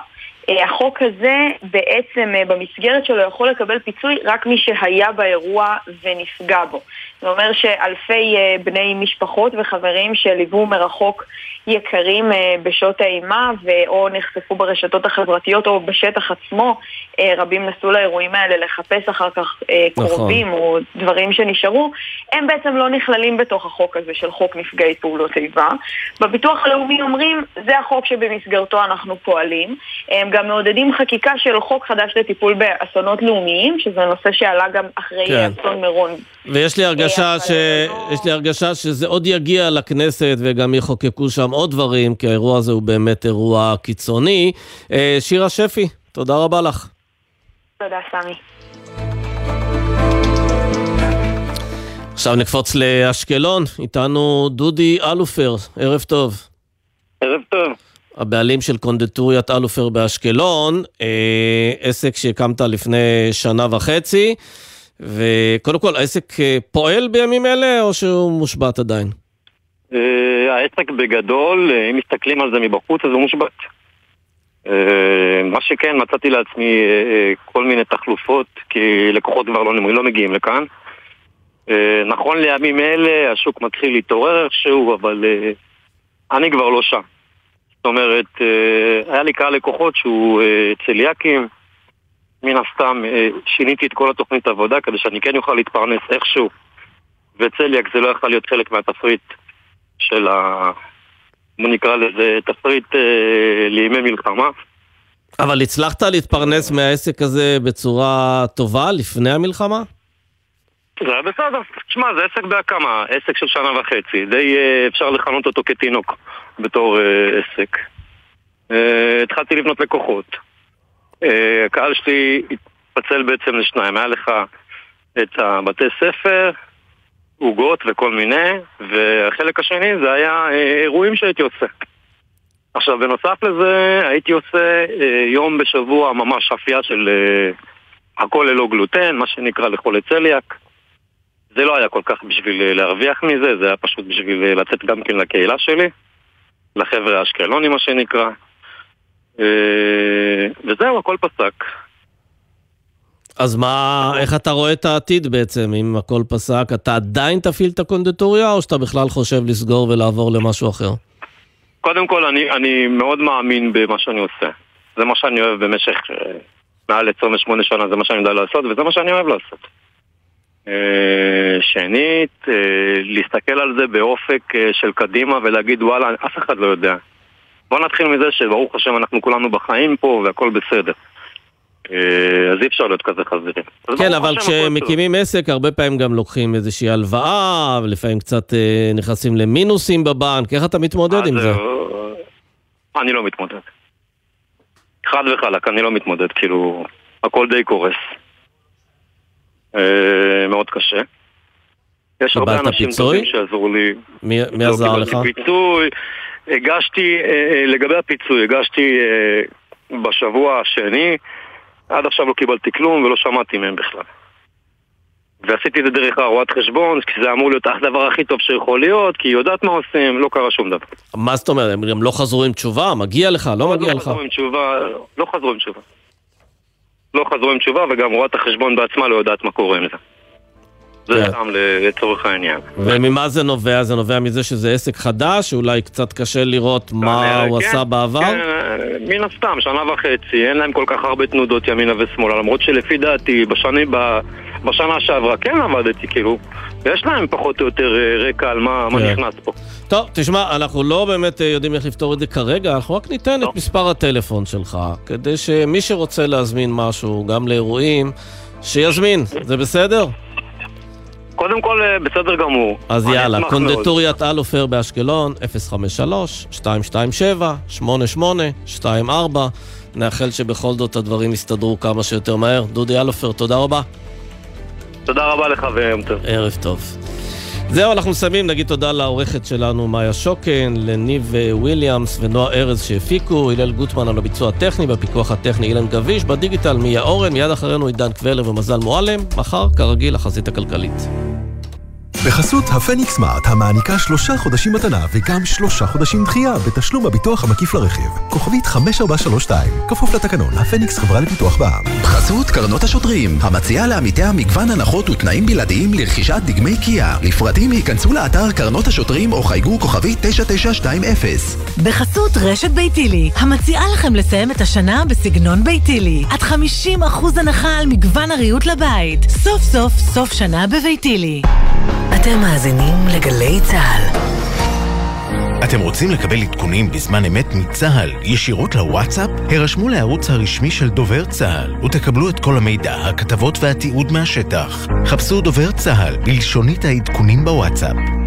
אה, החוק הזה בעצם אה, במסגרת שלו יכול לקבל פיצוי רק מי שהיה באירוע ונפגע בו. זה אומר שאלפי אה, בני משפחות וחברים שליוו מרחוק יקרים בשעות האימה או נחשפו ברשתות החברתיות או בשטח עצמו, רבים נסעו לאירועים האלה לחפש אחר כך נכון. קרובים או דברים שנשארו, הם בעצם לא נכללים בתוך החוק הזה של חוק נפגעי פעולות איבה. בביטוח הלאומי אומרים, זה החוק שבמסגרתו אנחנו פועלים. הם גם מעודדים חקיקה של חוק חדש לטיפול באסונות לאומיים, שזה נושא שעלה גם אחרי כן. אסון מירון. ויש לי הרגשה, אה, ש... לא... יש לי הרגשה שזה עוד יגיע לכנסת וגם יחוקקו שם עוד דברים, כי האירוע הזה הוא באמת אירוע קיצוני. אה, שירה שפי, תודה רבה לך. תודה, סמי. עכשיו נקפוץ לאשקלון, איתנו דודי אלופר, ערב טוב. ערב טוב. הבעלים של קונדטוריית אלופר באשקלון, אה, עסק שהקמת לפני שנה וחצי, וקודם כל, העסק אה, פועל בימים אלה או שהוא מושבת עדיין? אה, העסק בגדול, אה, אם מסתכלים על זה מבחוץ, אז הוא מושבת. מה שכן, מצאתי לעצמי כל מיני תחלופות, כי לקוחות כבר לא, לא מגיעים לכאן. נכון לימים אלה, השוק מתחיל להתעורר איכשהו, אבל אני כבר לא שם. זאת אומרת, היה לי קהל לקוחות שהוא צליאקים, מן הסתם אה, שיניתי את כל התוכנית עבודה כדי שאני כן אוכל להתפרנס איכשהו, וצליאק זה לא יכול להיות חלק מהתפריט של ה... בוא נקרא לזה תפריט אה, לימי מלחמה. אבל הצלחת להתפרנס מהעסק הזה בצורה טובה לפני המלחמה? זה היה בסדר. תשמע, זה עסק בהקמה, עסק של שנה וחצי. די אה, אפשר לכנות אותו כתינוק בתור אה, עסק. אה, התחלתי לבנות לקוחות. אה, הקהל שלי התפצל בעצם לשניים. היה לך את הבתי ספר, עוגות וכל מיני, והחלק השני זה היה אה, אירועים שהייתי עושה. עכשיו, בנוסף לזה, הייתי עושה אה, יום בשבוע ממש אפייה של הכל ללא גלוטן, מה שנקרא לחולי צליאק. זה לא היה כל כך בשביל להרוויח מזה, זה היה פשוט בשביל לצאת גם כן לקהילה שלי, לחבר'ה האשקלונים מה שנקרא. אה, וזהו, הכל פסק. אז מה, איך אתה רואה את העתיד בעצם, אם הכל פסק? אתה עדיין תפעיל את הקונדטוריה, או שאתה בכלל חושב לסגור ולעבור למשהו אחר? קודם כל, אני, אני מאוד מאמין במה שאני עושה. זה מה שאני אוהב במשך אה, מעל 28 שנה, זה מה שאני יודע לעשות, וזה מה שאני אוהב לעשות. אה, שנית, להסתכל על זה באופק של קדימה ולהגיד וואלה, אף אחד לא יודע. בוא נתחיל מזה שברוך השם אנחנו כולנו בחיים פה והכל בסדר. אה, אז אי אפשר להיות כזה חזירים. כן, אבל. כשמקימים עסק, הרבה פעמים גם לוקחים איזושהי הלוואה, ולפעמים קצת אה, נכנסים למינוסים בבנק, איך אתה מתמודד עם זה? אה, אני לא מתמודד. חד וחלק, אני לא מתמודד, כאילו, הכל די קורס. אה, מאוד קשה. יש הרבה אנשים? טובים שעזרו לי. מי מי עזר לך? פיצוי, הגשתי, אה, אה, לגבי הפיצוי, הגשתי אה, בשבוע השני, עד עכשיו לא קיבלתי כלום ולא שמעתי מהם בכלל. ועשיתי את זה דרך הרואת חשבון, כי זה אמור להיות הדבר הכי טוב שיכול להיות, כי היא יודעת מה עושים, לא קרה שום דבר. מה זאת אומרת, הם גם לא חזרו עם תשובה? מגיע לך? לא מגיע לא לך? חזרו עם תשובה, לא חזרו עם תשובה. לא חזרו עם תשובה, וגם רואת החשבון בעצמה לא יודעת מה קורה עם זה. זה כן. סתם לצורך העניין. וממה זה נובע? זה נובע מזה שזה עסק חדש, שאולי קצת קשה לראות מה הוא כן, עשה בעבר? כן, מן הסתם, שנה וחצי, אין להם כל כך הרבה תנודות ימינה ושמאלה, למרות שלפי דעתי, בשני, ב, בשנה שעברה כן עבדתי, כאילו, יש להם פחות או יותר אה, רקע על מה, מה כן. נכנס פה. טוב, תשמע, אנחנו לא באמת אה, יודעים איך לפתור את זה כרגע, אנחנו רק ניתן לא. את מספר הטלפון שלך, כדי שמי שרוצה להזמין משהו, גם לאירועים, שיזמין, זה בסדר? קודם כל, אה, בסדר גמור. אז יאללה. קונדטוריית אלופר באשקלון, 053-227-8824. נאחל שבכל זאת הדברים יסתדרו כמה שיותר מהר. דודי אלופר, תודה רבה. תודה רבה לך ויום טוב. ערב טוב. זהו, אנחנו מסיימים. נגיד תודה לעורכת שלנו מאיה שוקן, לניב אה, וויליאמס ונועה ארז שהפיקו, הלל גוטמן על הביצוע הטכני, בפיקוח הטכני אילן גביש, בדיגיטל מיה אורן, מיד אחרינו עידן קבלר ומזל מועלם, מחר, כרגיל, החזית הכלכלית. בחסות הפניקס סמארט, המעניקה שלושה חודשים מתנה וגם שלושה חודשים דחייה בתשלום הביטוח המקיף לרכיב. כוכבית 5432, כפוף לתקנון, הפניקס חברה לפיתוח בע"מ. בחסות קרנות השוטרים, המציעה לעמיתיה מגוון הנחות ותנאים בלעדיים לרכישת דגמי קיה. לפרטים ייכנסו לאתר קרנות השוטרים או חייגו כוכבית 9920. בחסות רשת ביתילי, המציעה לכם לסיים את השנה בסגנון ביתילי. עד 50% הנחה על מגוון הריהוט לבית. סוף סוף סוף שנה בביתילי. אתם מאזינים לגלי צה"ל. אתם רוצים לקבל עדכונים בזמן אמת מצה"ל ישירות לוואטסאפ? הרשמו לערוץ הרשמי של דובר צה"ל ותקבלו את כל המידע, הכתבות והתיעוד מהשטח. חפשו דובר צה"ל בלשונית העדכונים בוואטסאפ.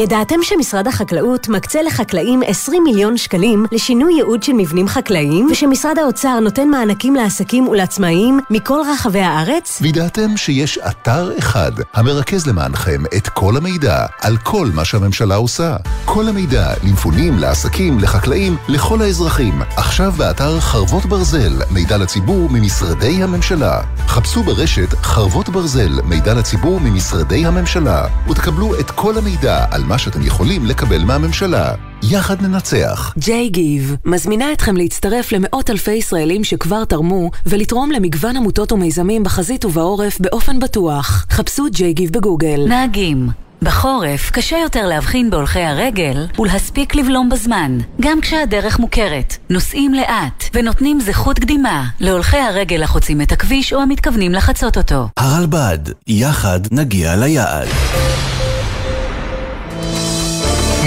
ידעתם שמשרד החקלאות מקצה לחקלאים 20 מיליון שקלים לשינוי ייעוד של מבנים חקלאיים, ושמשרד האוצר נותן מענקים לעסקים ולעצמאים מכל רחבי הארץ? וידעתם שיש אתר אחד המרכז למענכם את כל המידע על כל מה שהממשלה עושה. כל המידע למפונים, לעסקים, לחקלאים, לכל האזרחים. עכשיו באתר חרבות ברזל, מידע לציבור ממשרדי הממשלה. חפשו ברשת חרבות ברזל, מידע לציבור ממשרדי הממשלה, ותקבלו את כל המידע על מה שאתם יכולים לקבל מהממשלה. יחד ננצח. ג'יי גיב מזמינה אתכם להצטרף למאות אלפי ישראלים שכבר תרמו ולתרום למגוון עמותות ומיזמים בחזית ובעורף באופן בטוח. חפשו ג'יי גיב בגוגל. נהגים בחורף קשה יותר להבחין בהולכי הרגל ולהספיק לבלום בזמן, גם כשהדרך מוכרת. נוסעים לאט ונותנים זכות קדימה להולכי הרגל החוצים את הכביש או המתכוונים לחצות אותו. הרלב"ד, יחד נגיע ליעד.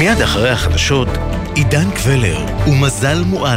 מיד אחרי החדשות, עידן קבלר ומזל מועד.